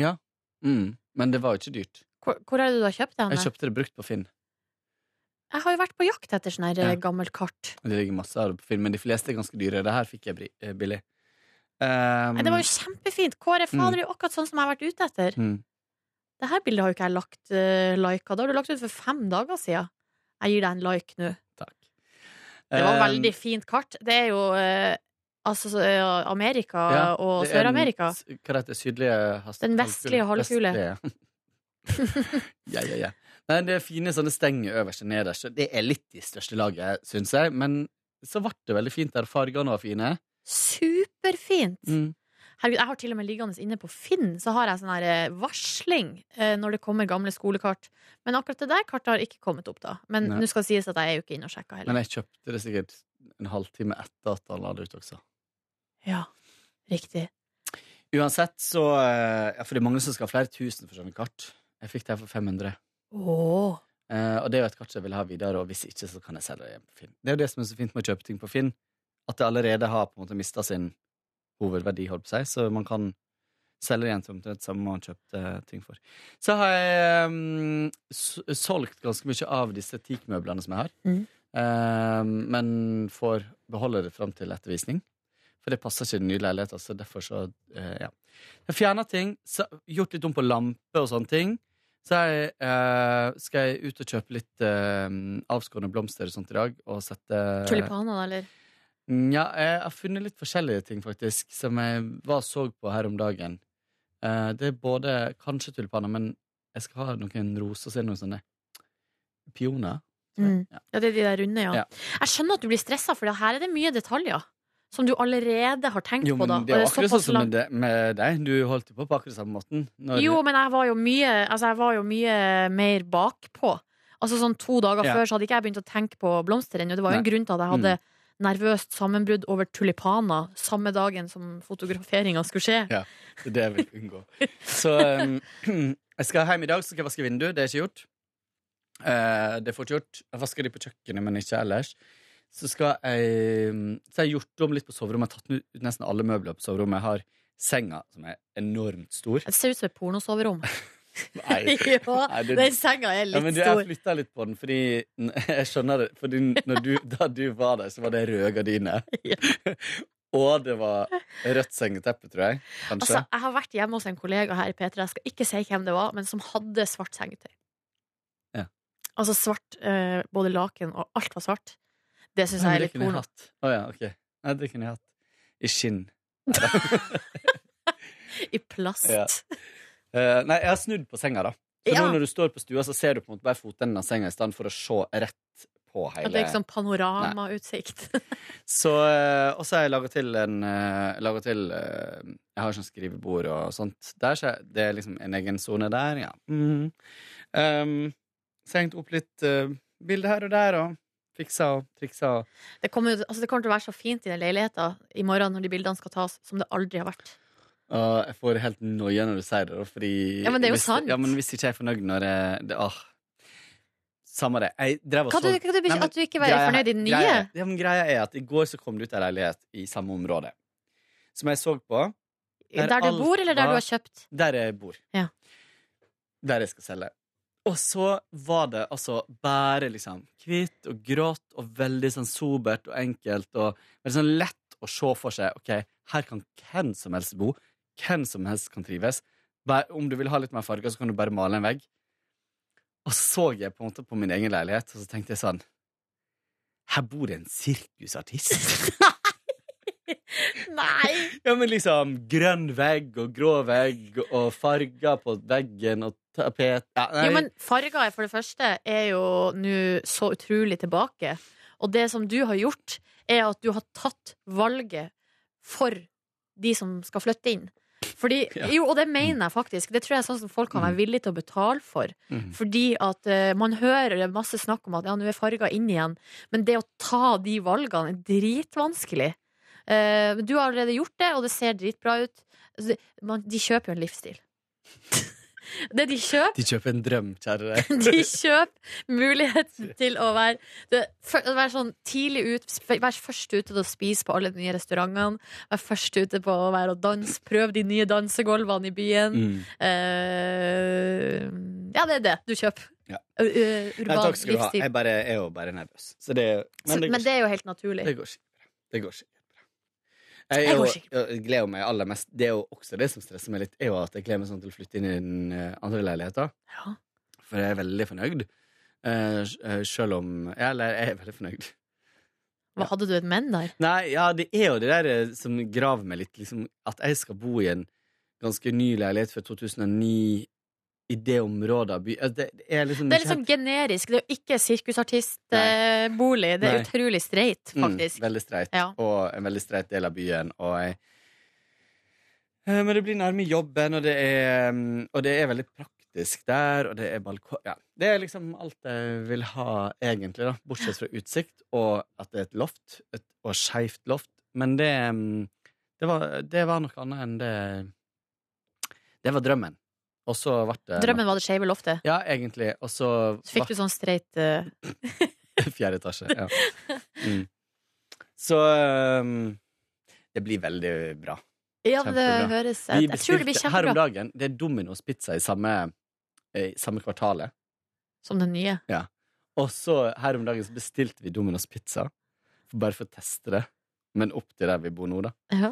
G: Ja. Mm. Men det var jo ikke dyrt.
B: Hvor, hvor er det du har kjøpt det?
G: Jeg kjøpte det brukt på Finn.
B: Jeg har jo vært på jakt etter sånn her
G: Ja.
B: eh, gammelt kart.
G: Det ligger masse av det på Finn, men de fleste er ganske dyre. Det her fikk jeg bri- eh, billig. Um,
B: Nei, det var jo kjempefint! Kåre, fader, det er jo akkurat sånn som jeg har vært ute etter.
G: mm.
B: Det her bildet har jo ikke jeg lagt uh, lika. Det har du lagt ut for fem dager siden. Jeg gir deg en like nå.
G: Takk.
B: Det var
G: Um,
B: veldig fint kart. Det er jo eh, altså Amerika
G: ja,
B: og
G: er
B: Sør-Amerika.
G: Hva heter det? Sydlige hast-
B: Den vestlige halvkule.
G: Ja, ja, ja. Nei, det er fine sånne stenger øverst og nederst. Det er litt i største laget, syns jeg. Men så ble det veldig fint der. Fargene var fine.
B: Superfint!
G: Mm.
B: Herregud, jeg har til og med liggende inne på Finn Så har jeg sånn her eh, varsling eh, når det kommer gamle skolekart. Men akkurat det der kartet har ikke kommet opp, da. Men nå skal det sies at jeg er jo ikke inne og sjekka heller.
G: Men jeg kjøpte det sikkert en halvtime etter at han la det ut også.
B: Ja, riktig.
G: Uansett så eh, ja, For det er mange som skal ha flere tusen for sånne kart. Jeg fikk det her for 500.
B: Åh.
G: Eh, og det er jo et kart jeg vil ha videre, og hvis ikke, så kan jeg selge det igjen på Finn. Det er jo det som er så fint med å kjøpe ting på Finn, at det allerede har på en måte mista sin hovedverdi, holdt på seg, så man kan selge det igjen til omtrent samme man kjøpte ting for. Så har jeg um, solgt ganske mye av disse teakmøblene som jeg har,
B: mm.
G: Eh, men får beholde det fram til ettervisning. For det passer ikke i den nye leiligheten, så derfor så eh, ja. Jeg fjerna ting, så, gjort litt om på lamper og sånne ting. Så jeg, eh, skal jeg ut og kjøpe litt eh, avskårne blomster og sånt i dag. Og sette
B: Tulipaner, eller?
G: Ja, jeg har funnet litt forskjellige ting, faktisk, som jeg var så på her om dagen. Eh, det er både kanskje tulipaner, men jeg skal ha noen roser og så noen sånne pioner.
B: Mm.
G: Ja.
B: Ja, det er de der runde, ja.
G: Ja.
B: Jeg skjønner at du blir stressa, for her er det mye detaljer. Som du allerede har tenkt
G: Jo,
B: på, da.
G: det er jo akkurat sånn som med, med deg. Du holdt jo på på akkurat samme måten.
B: Jo, men jeg var jo mye Altså, jeg var jo mye mer bakpå. Altså sånn to dager
G: Ja.
B: før så hadde ikke jeg begynt å tenke på blomster ennå. Det var jo en
G: Nei. Mm.
B: grunn til at jeg hadde nervøst sammenbrudd over tulipaner samme dagen som fotograferinga skulle skje.
G: Ja, det vil jeg unngå. Så um, jeg skal hjem i dag, så skal jeg vaske vinduet. Det er ikke gjort. Uh, det er fort gjort. Jeg vasker de på kjøkkenet, men ikke ellers. Så skal jeg um, Så har jeg gjort om litt på soverommet. Jeg har tatt ut nesten alle møbler på soverommet. Jeg har senga, som er enormt stor.
B: Det ser ut som et pornosoverom.
G: Nei.
B: ja,
G: Nei, det-
B: den senga er
G: Ja,
B: litt
G: men du,
B: stor.
G: jeg flytta litt på den, fordi Jeg skjønner det. Fordi du, da du var der, så var det røde gardiner. Og det var rødt sengeteppe, tror jeg. Kanskje.
B: Altså, jeg har vært hjemme hos en kollega her i P3, jeg skal ikke si hvem det var, men som hadde svart sengetøy.
G: Ja.
B: Altså svart, eh, både laken og alt var svart. Det syns jeg er litt porno.
G: Å ja, ok. Nei, det kunne jeg hatt. I skinn.
B: I plast.
G: Ja. Uh, nei, jeg har snudd på senga, da. Så
B: Ja.
G: nå når du står på stua, så ser du på en måte bare fotenden av senga i stedet for å se rett på hele
B: At det er sånn panoramautsikt.
G: Så, uh, og så har jeg laga til en uh, laget til, uh, Jeg har sånn skrivebord og sånt. Der, så jeg- det er liksom en egen sone der, ja. Mhm. Um, så jeg hengte opp litt uh, bilder her og der, og fiksa og triksa.
B: Det kommer, jo- altså det kommer til å være så fint i den leiligheta i morgen når de bildene skal tas, som det aldri har vært.
G: Og jeg får helt noia når du sier det, da, fordi
B: Ja, men det er jo
G: hvis,
B: sant.
G: Ja, men hvis ikke jeg er fornøyd når jeg det, åh. Samme det. Jeg drev og
B: Hva
G: så
B: du, hva du,
G: Nei, men
B: at du ikke var
G: greia-
B: fornøyd i den nye?
G: Greia, ja, men greia er at i går så kom det ut en leilighet i samme område. Som jeg så på.
B: Der, du
G: alt
B: bor, eller der
G: var-
B: du har kjøpt?
G: Der jeg bor.
B: Ja.
G: Der jeg skal selge. Og så var det altså bare liksom hvitt og grått og veldig sånn sobert og enkelt og veldig sånn lett å se for seg OK, her kan hvem som helst bo. Hvem som helst kan trives. Bare, om du vil ha litt mer farger, så kan du bare male en vegg. Og så jeg på en måte på min egen leilighet, og så tenkte jeg sånn Her bor det en sirkusartist.
B: Nei!
G: Ja, men liksom grønn vegg og grå vegg og farger på veggen og tapet ja, nei,
B: Jo, men farger for det første er jo nå så utrolig tilbake. Og det som du har gjort, er at du har tatt valget for de som skal flytte inn. Fordi,
G: Ja.
B: jo, og det mener jeg faktisk. Det tror jeg er sånn som folk kan være villige til å betale for.
G: Mm.
B: Fordi at uh, man hører masse snakk om at ja, nå er farger inn igjen. Men det å ta de valgene er dritvanskelig. Uh, du har allerede gjort det, og det ser dritbra ut. Altså, det- man, de kjøper jo en livsstil. det de kjøper
G: De kjøper en drøm, kjære deg.
B: de kjøper muligheten til å være, det, for, å være sånn tidlig ut, være først ute til å spise på alle de nye restaurantene. Være først ute på å være og danse, prøve de nye dansegulvene i byen.
G: Mm.
B: Uh, ja, det er det du kjøper.
G: Ja.
B: Uh, urban
G: Nei, takk skal du ha. Jeg bare, er jo bare nervøs. Så det, men det
B: Men det er jo helt naturlig.
G: det går ikke. Det går sikkert Jeg, jo,
B: sikkert
G: jeg gleder meg aller mest Det er jo også det som stresser meg litt, er jo at jeg gleder meg sånn til å flytte inn i den eh, andre leiligheten.
B: Ja.
G: For jeg er veldig fornøyd. Uh, eh, Selv om ja, Eller jeg er veldig fornøyd.
B: Hva, hadde du et men der?
G: Nei, ja, det er jo det der eh, som graver meg litt, liksom, at jeg skal bo i en ganske ny leilighet fra 2009 i det området av by... altså, Det, er liksom
B: Det er litt sånn generisk. Det er jo ikke sirkusartistbolig. Det er
G: Nei.
B: utrolig streit, faktisk.
G: Mm, veldig streit.
B: Ja.
G: Og en veldig streit del av byen. Og jeg Eh, Men det blir nærme jobben, og det er, mm, og det er veldig praktisk der, og det er balkong Ja. Det er liksom alt jeg vil ha, egentlig, da. Bortsett fra utsikt, og at det er et loft. Et, og skeivt loft. Men det, mm, det, var, det var noe annet enn det Det var drømmen. Og så ble det
B: Drømmen var det skeive loftet.
G: Ja, egentlig. Og så
B: fikk du sånn streit uh...
G: Fjerde etasje, ja. Mm. Så um, det blir veldig bra.
B: Ja, det
G: Kjempebra.
B: høres Jeg, tror det blir
G: kjempebra. Her om dagen, det er Domino's pizza i samme, eh, i samme kvartalet.
B: Som den nye.
G: Og så her om dagen så bestilte vi Domino's pizza, bare for å teste det. Men opp til der vi bor nå, da.
B: Ja.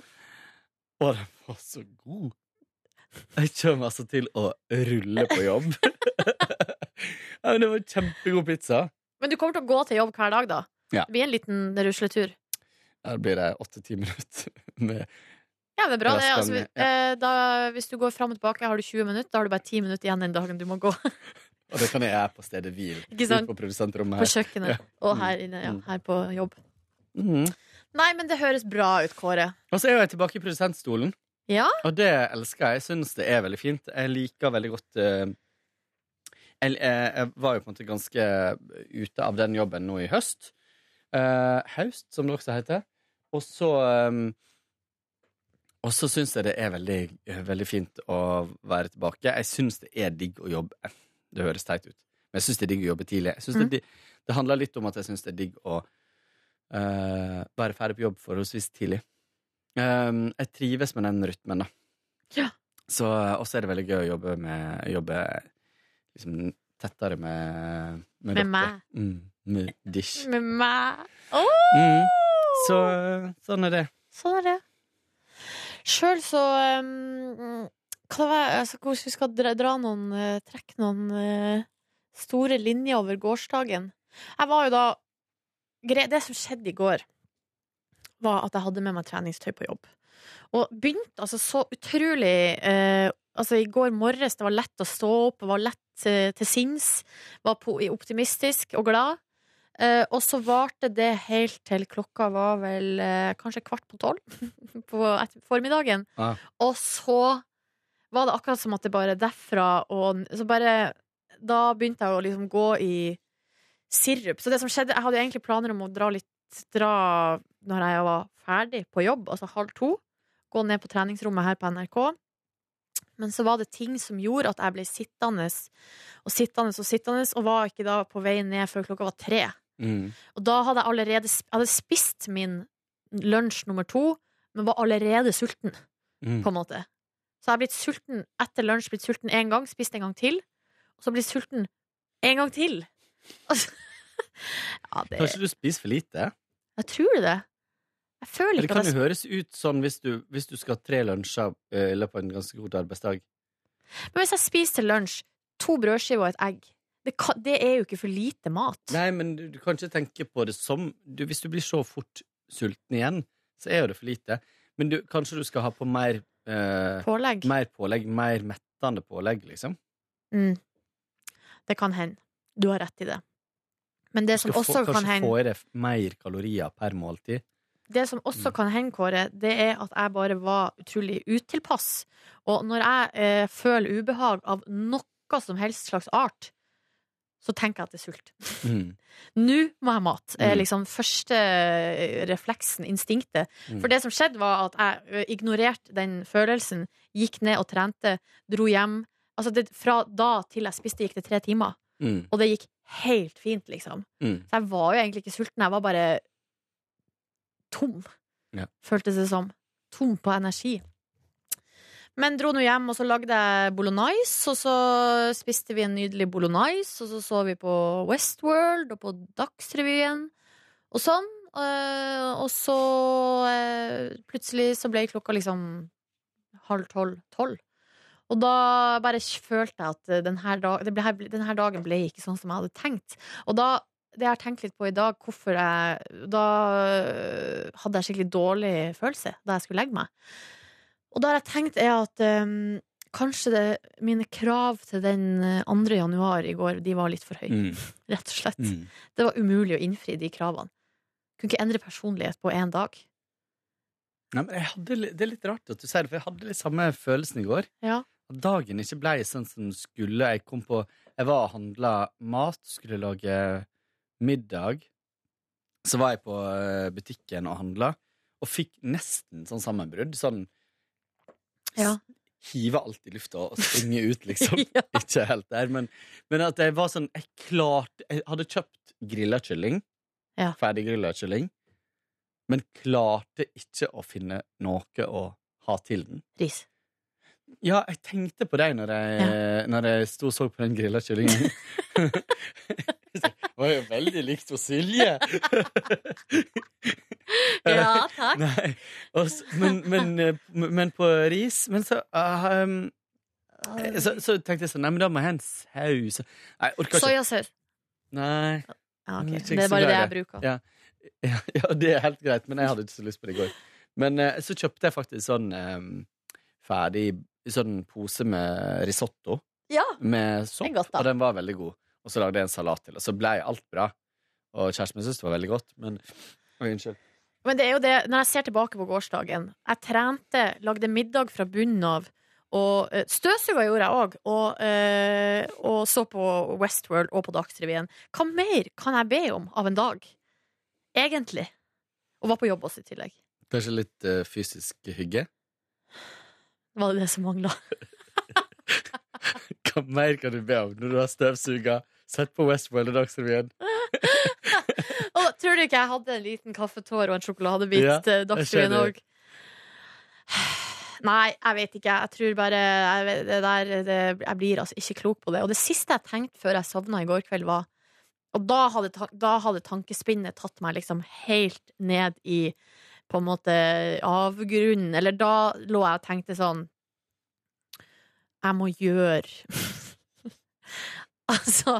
G: Og den var så god! Jeg kommer altså til å rulle på jobb. ja, men det var kjempegod pizza.
B: Men du kommer til å gå til jobb hver dag, da?
G: Ja.
B: Det blir en liten rusletur.
G: Her blir det åtte-ti minutter med
B: Ja, det er bra. Det. Altså,
G: enn-
B: eh, da, hvis du går fram og tilbake, har du 20 minutter. Da har du bare 10 minutter igjen den dagen du må gå
G: Og det kan jeg gjøre på stedet hvil. På produsentrommet
B: på kjøkkenet
G: Ja.
B: og her inne. Ja,
G: Mm.
B: her på jobb.
G: Mm.
B: Nei, men det høres bra ut, Kåre.
G: Og så er jeg tilbake i produsentstolen,
B: Ja?
G: og det elsker jeg. Jeg syns det er veldig fint. Jeg liker veldig godt eh, jeg, jeg, jeg var jo på en måte ganske ute av den jobben nå i høst. Eh, høst, som det også heter. Og så um, Og så syns jeg det er veldig, veldig fint å være tilbake. Jeg syns det er digg å jobbe. Det høres teit ut, men jeg syns det er digg å jobbe tidlig. Jeg synes det, det handler litt om at jeg syns det er digg å uh, være ferdig på jobb forholdsvis tidlig. Um, jeg trives med den rytmen, da.
B: Ja.
G: Så også er det veldig gøy å jobbe med Jobbe liksom tettere med Med,
B: Med meg.
G: Mm, med Dish.
B: Med meg. Oh!
G: Mm. Så sånn er det.
B: Sånn er det. Sjøl så um, Hva var altså, Hvis vi skal dra, dra noen uh, Trekke noen uh, store linjer over gårsdagen Jeg var jo da Det som skjedde i går, var at jeg hadde med meg treningstøy på jobb. Og begynte altså så utrolig eh, Altså, i går morges det var lett å stå opp, var lett eh, til sinns, var på, optimistisk og glad. Eh, og så varte det helt til klokka var vel eh, kanskje kvart på tolv på formiddagen.
G: Ja.
B: Og så var det akkurat som at det bare derfra og så bare Da begynte jeg å liksom gå i sirup. Så det som skjedde, jeg hadde egentlig planer om å dra litt Dra når jeg var ferdig på jobb, altså halv to. Gå ned på treningsrommet her på NRK. Men så var det ting som gjorde at jeg ble sittende og sittende og sittende, og var ikke da på vei ned før klokka var tre.
G: Mm.
B: Og da hadde jeg allerede jeg hadde spist min lunsj nummer to, men var allerede sulten,
G: Mm.
B: på en måte. Så jeg har blitt sulten etter lunsj, blitt sulten én gang, spist en gang til, og så blitt sulten en gang til. Altså, ja, det,
G: Kanskje du spiser for lite?
B: jeg tror det. Jeg føler
G: Det kan jo høres ut sånn hvis du, hvis du skal ha tre lunsjer eh, i løpet av en ganske god arbeidsdag.
B: Men hvis jeg spiser til lunsj to brødskiver og et egg, det, kan, det er jo ikke for lite mat.
G: Nei, men du, du kan ikke tenke på det som du, Hvis du blir så fort sulten igjen, så er jo det for lite. Men du, kanskje du skal ha på mer eh,
B: Pålegg.
G: Mer pålegg, mer mettende pålegg, liksom.
B: Mm. Det kan hende. Du har rett i det. Men det som
G: skal
B: også
G: få,
B: kan
G: kanskje få i deg mer kalorier per måltid.
B: Det som også
G: Mm.
B: kan hende, Kåre, det er at jeg bare var utrolig utilpass. Og når jeg eh, føler ubehag av noe som helst slags art, så tenker jeg at det er sult.
G: Mm.
B: Nå må jeg ha mat. er
G: Mm.
B: liksom første eh, refleksen, instinktet.
G: Mm.
B: For det som skjedde, var at jeg eh, ignorerte den følelsen, gikk ned og trente, dro hjem. Altså det, fra da til jeg spiste, gikk det tre timer.
G: Mm.
B: Og det gikk helt fint, liksom.
G: Mm.
B: Så jeg var jo egentlig ikke sulten, jeg var bare tom,
G: Ja.
B: føltes det som. Tom på energi. Men dro nå hjem, og så lagde jeg bolognese, og så spiste vi en nydelig bolognese, og så så vi på Westworld og på Dagsrevyen og sånn. Eh, og så eh, plutselig så ble klokka liksom halv tolv-tolv. Og da bare følte jeg at denne, dag, denne dagen ble ikke sånn som jeg hadde tenkt. Og da, det jeg har tenkt litt på i dag, hvorfor jeg Da øh, hadde jeg skikkelig dårlig følelse da jeg skulle legge meg. Og da har jeg tenkt er at um, kanskje det, mine krav til den øh, 2. januar i går, de var litt for høye.
G: Mm.
B: Rett og slett.
G: Mm.
B: Det var umulig å innfri de kravene. Kunne ikke endre personlighet på én dag.
G: Nei, men hadde, det er litt rart at du sier det, for jeg hadde litt samme følelsen i går.
B: Ja.
G: At dagen ikke ble sånn som den skulle. Jeg kom på Jeg var og handla mat, skulle lage middag. Så var jeg på eh, butikken og handla, og fikk nesten sånn sammenbrudd. Sånn
B: Ja.
G: Hive alt i lufta og springe ut, liksom.
B: Ja.
G: Ikke helt der, men, men at jeg var sånn Jeg klarte Jeg hadde kjøpt grilla kylling.
B: Ja.
G: Ferdig grilla kylling. Men klarte ikke å finne noe å ha til den.
B: Ris.
G: Ja, jeg tenkte på deg når jeg, når jeg sto og så på den grilla kyllingen. det var jo veldig likt hos Silje.
B: Ja, takk.
G: Nei, og men, men, eh, men på ris Men så, ah, um, så Så tenkte jeg sånn Nei, men da må jeg ha en saus. Nei, orker ikke.
B: Soyasaus.
G: Nei.
B: Ja, okay.
G: Jeg er
B: Det er bare det jeg bruker.
G: Ja. Ja, ja, det er helt greit, men jeg hadde ikke så lyst på det i går. Men eh, så kjøpte jeg faktisk sånn um, ferdig sånn pose med risotto
B: Ja.
G: med sopp,
B: godt,
G: og den var veldig god. Og så lagde jeg en salat til, og så ble alt bra. Og kjæresten min syntes det var veldig godt, men Oi, unnskyld.
B: Men det er jo det, når jeg ser tilbake på gårsdagen Jeg trente, lagde middag fra bunnen av og uh, støvsuga gjorde jeg òg, og, øh, og så på Westworld og på Dagsrevyen. Hva mer kan jeg be om av en dag? Egentlig. Og var på jobb også i tillegg.
G: Kanskje litt øh, fysisk hygge?
B: Var det det som mangla?
G: Hva mer kan du be om når du har støvsuga, sett på Westworld og Dagsrevyen?
B: Og tror du ikke jeg hadde en liten kaffetår og en sjokoladebit
G: Ja,
B: til Dagsrevyen òg? Nei, jeg vet ikke. Jeg tror bare jeg, vet- det der, det, jeg blir altså ikke klok på det. Og det siste jeg tenkte før jeg sovna i går kveld, var Og da hadde, da hadde tankespinnet tatt meg liksom helt ned i på en måte avgrunnen. Eller da lå jeg og tenkte sånn Jeg må gjøre Altså,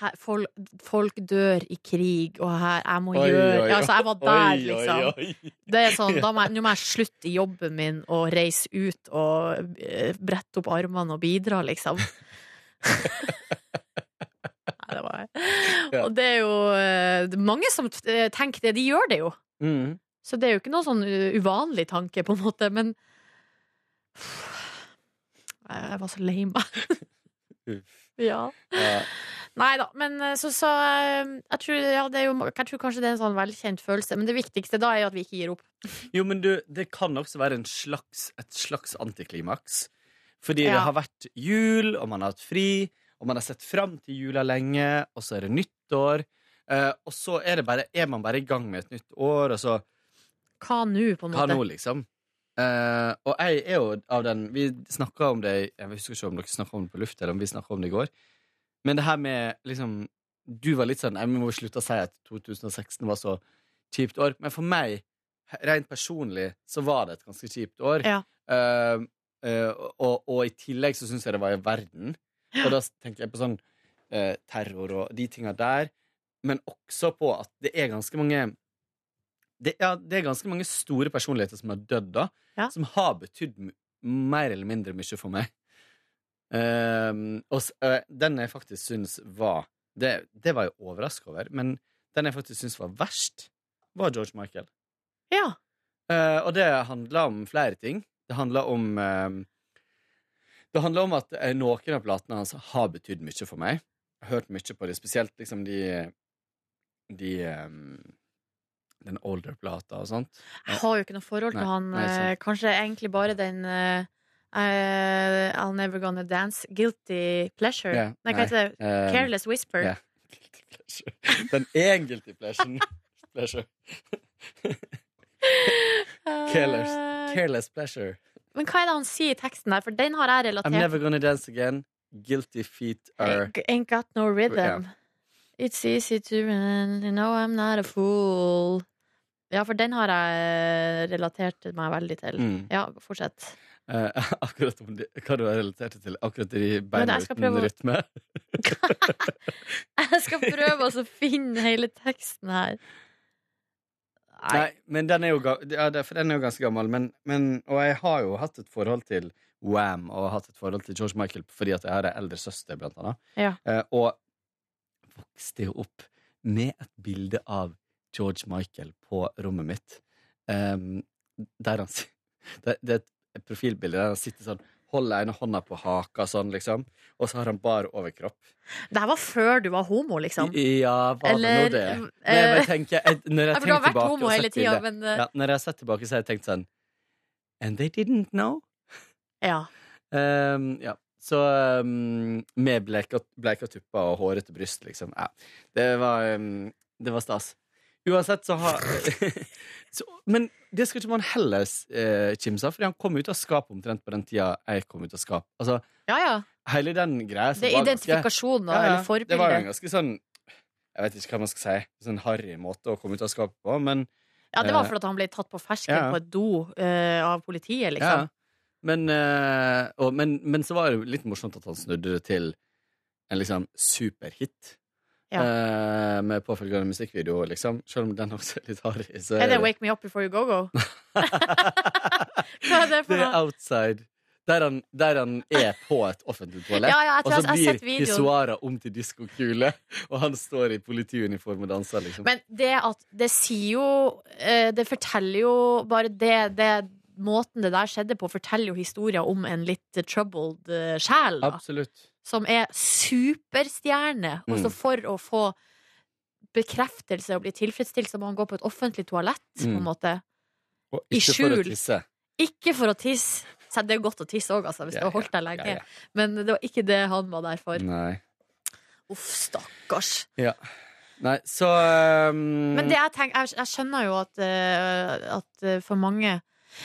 B: her, folk, folk dør i krig, og her, jeg må
G: Oi,
B: gjøre
G: oi,
B: Altså, jeg var der,
G: oi,
B: liksom. Det er sånn, må jeg, Nå må jeg slutte i jobben min og reise ut og eh, brette opp armene og bidra, liksom. Nei, det var Og det er jo eh, mange som eh, tenker det. De gjør det jo.
G: Mm.
B: Så det er jo ikke noe sånn uh, uvanlig tanke, på en måte, men Jeg var så lei meg. Ja.
G: Ja.
B: Nei da, men eh, så, så eh, jeg, tror, ja, det jo, jeg tror kanskje det er en sånn velkjent følelse, men det viktigste da er jo at vi ikke gir opp.
G: Jo, men du, det kan også være en slags, et slags antiklimaks. Fordi det har vært jul, og man har hatt fri, og man har sett fram til jula lenge, og så er det nyttår. Eh, og så er, det bare, er man bare i gang med et nytt år, og så
B: Hva nå, på en
G: Hva
B: måte?
G: nå, liksom? Uh, og jeg er jo av den Vi snakka om det Jeg husker ikke om dere snakka om det på luft, eller om vi snakka om det i går. Men det her med liksom Du var litt sånn Jeg må slutte å si at 2016 var så kjipt år. Men for meg, rent personlig, så var det et ganske kjipt år.
B: Ja.
G: Uh, uh, og, og i tillegg så syns jeg det var i verden. Og da tenker jeg på sånn terror og de tinga der. Men også på at det er ganske mange det, ja, det er ganske mange store personligheter som har dødd, da.
B: Ja.
G: Som har betydd mer eller mindre mye for meg. Uh, og øh, den jeg faktisk syns var det, det var jeg overraska over, men den jeg faktisk syns var verst, var George Michael.
B: Ja.
G: Uh, og det handla om flere ting. Det handla om ehm, Det handla om at eh, noen av platene hans har betydd mye for meg. Jeg har hørt mye på det, spesielt liksom de De ehm, Den older-plata og sånt.
B: Jeg har jo ikke noe forhold til
G: Nei,
B: han.
G: nei,
B: eh, kanskje egentlig bare den eh, I'll Never Gonna Dance. Guilty Pleasure.
G: Yeah,
B: nei, hva heter det?
G: eh,
B: Careless Whisper.
G: ja. Den én guilty Pleasure. Careless.
B: Eh,
G: Careless pleasure.
B: Men hva er det han sier i teksten der? For den har jeg relatert I'm
G: never gonna dance again. Guilty feet are
B: Ain't- got no rhythm. It's easy to run, you know I'm not a fool. Ja, for den har jeg relatert meg veldig til.
G: Mm.
B: Ja, fortsett.
G: Eh, akkurat om de, Hva du har relatert til? Akkurat de beina uten rytme?
B: Jeg skal prøve å finne hele teksten her. Nei.
G: Nei, men den er jo, ja, den er jo ganske gammel. Men, men, og jeg har jo hatt et forhold til Wham og hatt et forhold til George Michael fordi at jeg har en eldre søster, blant annet.
B: Ja.
G: Eh, og vokste jo opp med et bilde av George Michael på rommet mitt. Um, der han det, det er et profilbilde der han sitter sånn, holder ene hånda på haka sånn, liksom, og så har han bar overkropp.
B: Det her var før du var homo, liksom.
G: Ja, var det nå det?
B: eh,
G: Nei, men jeg tenker, jeg, når jeg
B: har
G: tenker tilbake
B: homo hele tida, men eh,
G: ja, Når jeg har sett tilbake, så har jeg tenkt sånn And they didn't know?
B: ja.
G: Um, ja. Så um, med bleika, bleika tupper og hårete bryst, liksom. Ja. Det var, um, det var stas. Uansett så har så, Men det skal ikke man heller eh, kimse av, for han kom ut av skapet omtrent på den tida jeg kom ut av skap. Altså,
B: ja, ja.
G: hele den greia som
B: Det er identifikasjon, og
G: Ja, ja.
B: eller
G: Det var jo en ganske sånn Jeg vet ikke hva man skal si. Sånn harry måte å komme ut av skapet på, men
B: Ja, det var
G: eh,
B: fordi han ble tatt på fersken
G: ja.
B: på et do eh, av politiet,
G: Ja.
B: liksom.
G: Men, eh, og, men, men så var det litt morsomt at han snudde det til en liksom superhit.
B: Ja.
G: Eh, med påfølgende musikkvideo, liksom. Selv om den også er litt harry. så
B: Er det Wake Me Up Before You Go Go? Hva er det for noe?
G: Det er outside Der han, der han er på et offentlig toalett,
B: Ja, ja,
G: og så blir pissoarer om til diskokule, og han står i politiuniform og danser, liksom.
B: Men det at det sier jo eh, Det forteller jo bare det, det Måten det der skjedde på, forteller jo historien om en litt troubled eh, sjel. Da,
G: Absolutt.
B: som er superstjerne. Og så
G: Mm.
B: for å få bekreftelse og bli tilfredsstilt, så må han gå på et offentlig toalett, på
G: Mm.
B: en måte.
G: Og
B: I
G: skjul. for å tisse.
B: Ikke for å tisse. Så det er godt å tisse òg, altså, hvis
G: Ja,
B: du har holdt deg lenge.
G: ja, ja.
B: Men det var ikke det han var der for.
G: Nei.
B: Uff, stakkars.
G: Ja. Nei, så um,
B: Men det jeg, tenker, jeg, jeg skjønner jo at, uh, at eh, for mange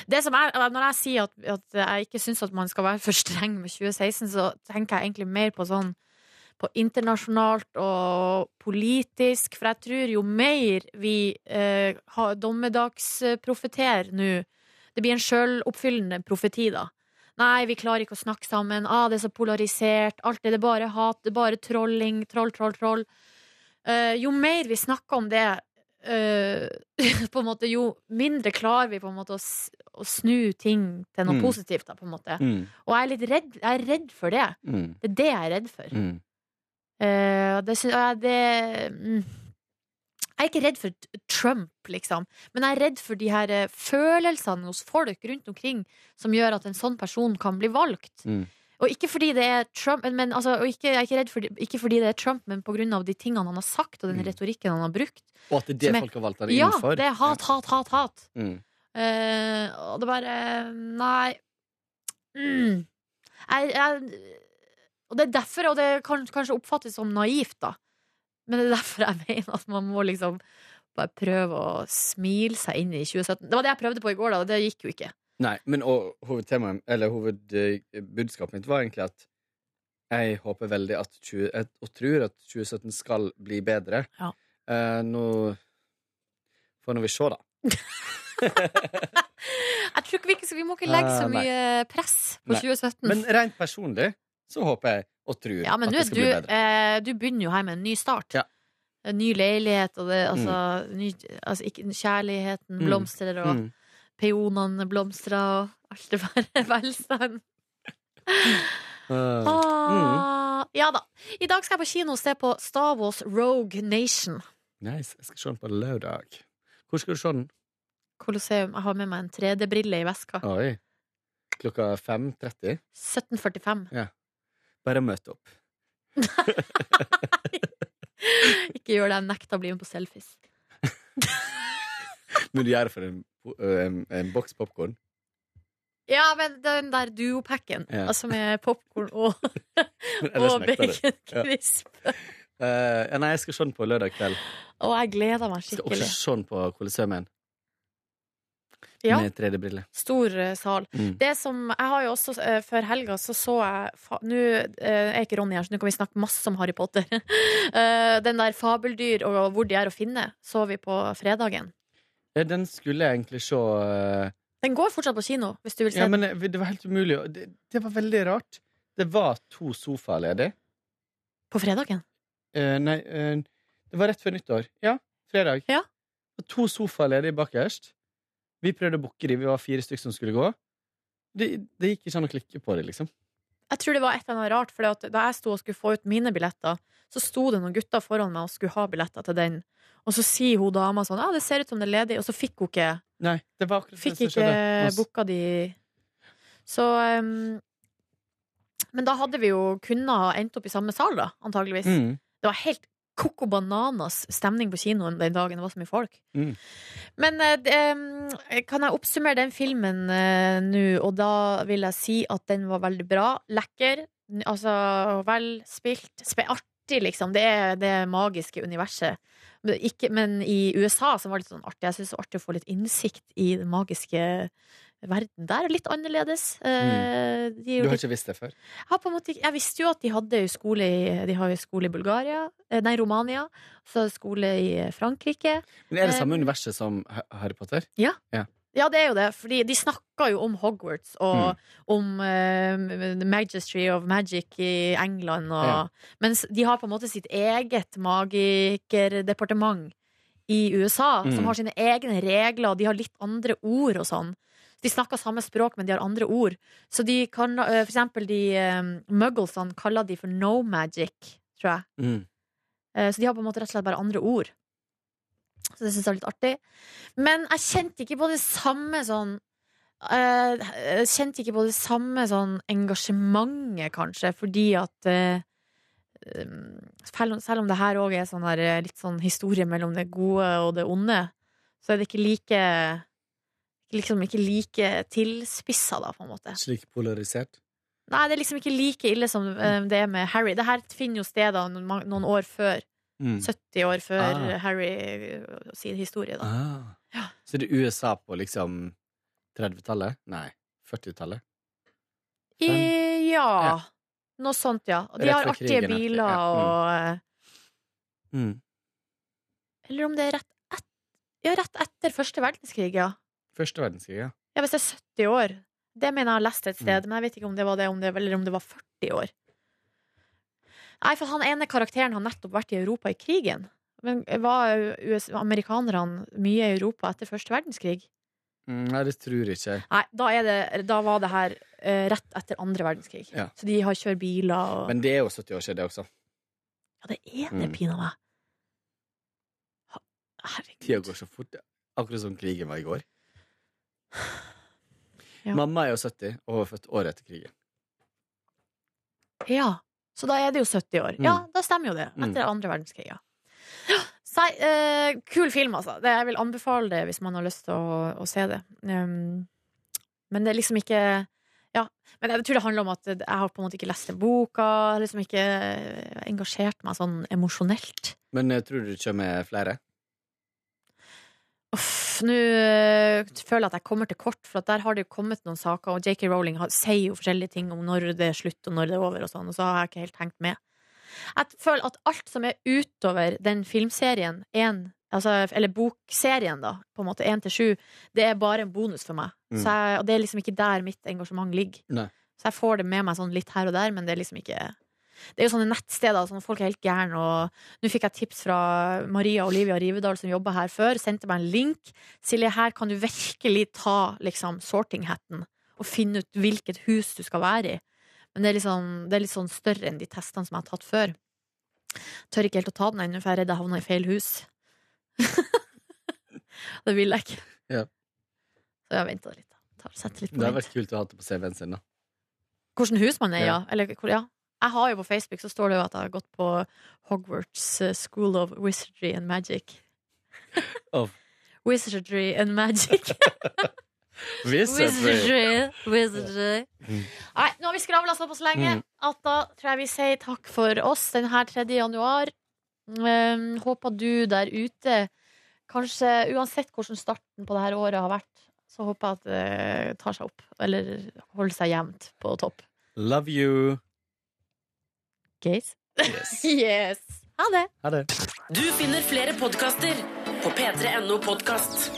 B: det som er, Når jeg sier at, at jeg ikke syns at man skal være for streng med 2016, så tenker jeg egentlig mer på sånn på internasjonalt og politisk. For jeg tror jo mer vi eh, har dommedagsprofeter nå Det blir en sjøloppfyllende profeti, da. Nei, vi klarer ikke å snakke sammen. Ah, det er så polarisert. Alt er det bare hat, det er bare trolling. Troll, troll, troll. Eh, jo mer vi snakker om det, eh, på en måte, jo mindre klarer vi på en måte å, å snu ting til noe
G: Mm.
B: positivt. Da, på en måte.
G: mm,
B: Og jeg er litt redd, jeg er redd for det.
G: mm,
B: Det er det jeg er redd for.
G: mm.
B: Eh, det, det mm. Jeg er ikke redd for Trump, liksom, men jeg er redd for de her eh, følelsene hos folk rundt omkring som gjør at en sånn person kan bli valgt. Og ikke fordi det er Trump, men, altså, og ikke, jeg er ikke redd for, ikke fordi det er Trump, men av de tingene han har sagt, og den
G: Mm.
B: retorikken han har brukt.
G: Og at det er det folk har valgt
B: Ja,
G: inn for.
B: det er hat, hat, hat, hat.
G: Mm.
B: Uh, og det bare Nei. Mm. Jeg, jeg, og det er derfor, og det kan kanskje oppfattes som naivt, da. Men det er derfor jeg mener at man må liksom bare prøve å smile seg inn i 2017. Det var det jeg prøvde på i går, da, og det gikk jo ikke.
G: Nei, men hovedtemaet, eller hovedbudskapet mitt var egentlig at jeg håper veldig at 20, og tror at 2017 skal bli bedre.
B: Ja.
G: Eh, nå får nå vi se, da.
B: Jeg tror ikke vi, vi må ikke legge så
G: mye nei.
B: press på
G: Nei.
B: 2017.
G: Men rent personlig så håper jeg og tror
B: ja,
G: at det skal
B: du,
G: bli bedre.
B: eh, du begynner jo her med en ny start.
G: Ja.
B: En ny leilighet, og det, altså, ny, altså ikke, Kjærligheten
G: Mm.
B: blomstrer, og
G: Mm.
B: Peonene blomstra, og alt det bare velstand.
G: Eh,
B: Ah, Ja da. I dag skal jeg på kino og se på Star Wars Rogue Nation.
G: Nice. Jeg skal se den på lørdag. Hvor skal du se den?
B: Colosseum. Jeg har med meg en 3D-brille i veska.
G: Oi. Klokka 5.30?
B: 17.45.
G: Bare møt opp.
B: Ikke gjør det, jeg nekter å bli med på selfies.
G: Men du gjør det for en, en, en boks popkorn?
B: Ja, men den der duopacken,
G: Ja.
B: altså med popkorn og, og baconcrisp.
G: Ja. Uh, nei, jeg skal se den på lørdag kveld.
B: Og jeg gleder meg skikkelig.
G: Skal også se den på Colosseum
B: Ja.
G: med 3D-briller.
B: Stor uh, sal.
G: Mm.
B: Det som Jeg har jo også uh, Før helga så så jeg Nå eh, er ikke Ronny her, så nå kan vi snakke masse om Harry Potter. Eh, den der Fabeldyr og hvor de er å finne, så vi på fredagen.
G: Den skulle jeg egentlig se eh,
B: Den går fortsatt på kino, hvis du vil se
G: Ja,
B: den.
G: men det det var helt umulig. Det, det var veldig rart. Det var to sofaer ledig.
B: På fredagen?
G: Uh, nei, uh, det var rett før nyttår. Ja, fredag.
B: Ja.
G: Og to sofaer ledig bakerst. Vi prøvde å booke de, vi var fire stykker som skulle gå. Det, det gikk ikke an å klikke på det, liksom.
B: Jeg tror det var et eller annet rart, for da jeg sto og skulle få ut mine billetter, så sto det noen gutter foran meg og skulle ha billetter til den. Og så sier hun dama sånn Ja, det ser ut som det er ledig. Og så fikk hun ikke
G: Nei, det var akkurat
B: Fikk
G: det som
B: ikke booka de Så um, Men da hadde vi jo kunnet ha endt opp i samme sal, da, antageligvis.
G: Mm.
B: Det var helt koko bananas stemning på kinoen den dagen det var så mye folk.
G: Mm.
B: Men eh, um, kan jeg oppsummere den filmen eh, nå, og da vil jeg si at den var veldig bra. Lekker. Altså velspilt. Artig, liksom. Det er det magiske universet. Men, ikke, men i USA så var det litt sånn artig. Jeg syns det var artig å få litt innsikt i det magiske verden der. er Litt annerledes. Mm. de
G: Du har
B: litt-
G: ikke visst det før?
B: jeg, har på en måte, jeg visste jo at de hadde skole i, de har jo skole i Bulgaria, eh, nei, Romania. Så skole i eh, Frankrike.
G: Men Er det samme
B: Um,
G: universet som Harry Potter?
B: Ja.
G: Ja.
B: Ja, det er jo det, fordi de snakka jo om Hogwarts og om uh, The Magistry of Magic i England. Og,
G: Ja.
B: Mens de har på en måte sitt eget magikerdepartement i USA,
G: Mm.
B: som har sine egne regler, og de har litt andre ord og sånn. De snakker samme språk, men de har andre ord. Så de kan, eh, for eksempel de eh, mugglesene kaller de for no magic, tror jeg.
G: Mm.
B: Eh, Så de har på en måte rett og slett bare andre ord. Så det syns jeg er litt artig. Men jeg kjente ikke på det samme sånn Jeg kjente ikke på det samme sånn engasjementet, kanskje, fordi at um, selv, om, det her òg er sånn der, litt sånn historie mellom det gode og det onde, så er det ikke like Liksom ikke like tilspissa, da, på en måte.
G: Slik polarisert.
B: Nei, det er liksom ikke like ille som eh, det er med Harry. Det her finner jo sted da noen, år før.
G: Mm.
B: 70 år før
G: Ah.
B: Harry eh, sin historie, da.
G: Ah. Så det er USA på liksom 30-tallet? Nei, 40-tallet?
B: Ja.
G: Ja.
B: Noe sånt, ja. Og de har artige
G: krigen,
B: biler
G: ja. Mm.
B: og eh,
G: Mm.
B: Eller om det er rett, et, ja, rett etter første verdenskrig, ja.
G: Første verdenskrig, ja.
B: Ja, Hvis det er 70 år. Det mener jeg har lest et
G: Mm.
B: sted, men jeg vet ikke om det var det, om det eller om det var 40 år. Nei, for han ene karakteren har nettopp vært i Europa i krigen. Men var US, amerikanerne mye i Europa etter første verdenskrig?
G: Mm, nei, det tror jeg ikke.
B: Nei, da, er det, da var det her uh, rett etter andre verdenskrig.
G: Ja.
B: Så de har kjørt biler og
G: Men det er jo 70 år siden, det også.
B: Ja, det er det,
G: Mm.
B: pinadø meg. Herregud.
G: Tida går så fort. Akkurat som krigen var i går.
B: Ja.
G: Mamma er jo 70 og var født året etter krigen.
B: Ja, så da er det jo 70 år.
G: Mm.
B: Ja, da stemmer jo det.
G: Mm.
B: Etter andre verdenskrig, ja. Sei, eh, kul film, altså. Det, jeg vil anbefale det hvis man har lyst til å, å se det. Um, men det er liksom ikke Ja. Men jeg tror det handler om at jeg har på en måte ikke lest den boka. Har liksom ikke engasjert meg sånn emosjonelt.
G: Men eh, tror du det kommer flere?
B: Uff, Nå eh, føler jeg at jeg kommer til kort, for der har det jo kommet noen saker, og JK Rowling har, sier jo forskjellige ting om når det er slutt og når det er over, og sånn, og så har jeg ikke helt hengt med. Jeg føler at alt som er utover den filmserien, en, altså, eller bokserien, da, på en måte én til sju, det er bare en bonus for meg.
G: Mm.
B: Så jeg, og det er liksom ikke der mitt engasjement ligger.
G: Nei.
B: Så jeg får det med meg sånn litt her og der, men det er liksom ikke Det er jo sånne nettsteder, sånn folk er helt gærne, og nå fikk jeg tips fra Maria Olivia Rivedal, som jobba her før, sendte meg en link. Silje, her kan du virkelig ta liksom sorting-hatten og finne ut hvilket hus du skal være i. Men det er, liksom, det er litt sånn større enn de testene som jeg har tatt før. Tør ikke helt å ta den ennå, for jeg er redd jeg havner i feil hus. det vil jeg ikke.
G: Ja.
B: Så jeg venter litt. Tar- litt
G: Det har vært kult å ha det på CV-en sin, da.
B: Hvordan hus man er, ja.
G: Ja.
B: Eller, hvor, ja. Jeg har jo på Facebook så står det jo at jeg har gått på Hogwarts eh, School of Wizardry and Magic.
G: Of.
B: Wizardry and Magic.
G: Wizardry.
B: Wizardry.
G: Mm.
B: Nei, nå har vi skravla såpass lenge
G: Mm.
B: at da tror jeg vi sier takk for oss denne 3. januar. Um, håper du der ute Kanskje uansett hvordan starten på dette året har vært, så håper jeg at det tar seg opp. Eller holder seg jevnt på topp.
G: Love you.
B: Gays?
G: Yes.
B: yes. Ha det.
G: Ha det.
A: Du finner flere podkaster på p3.no podkast.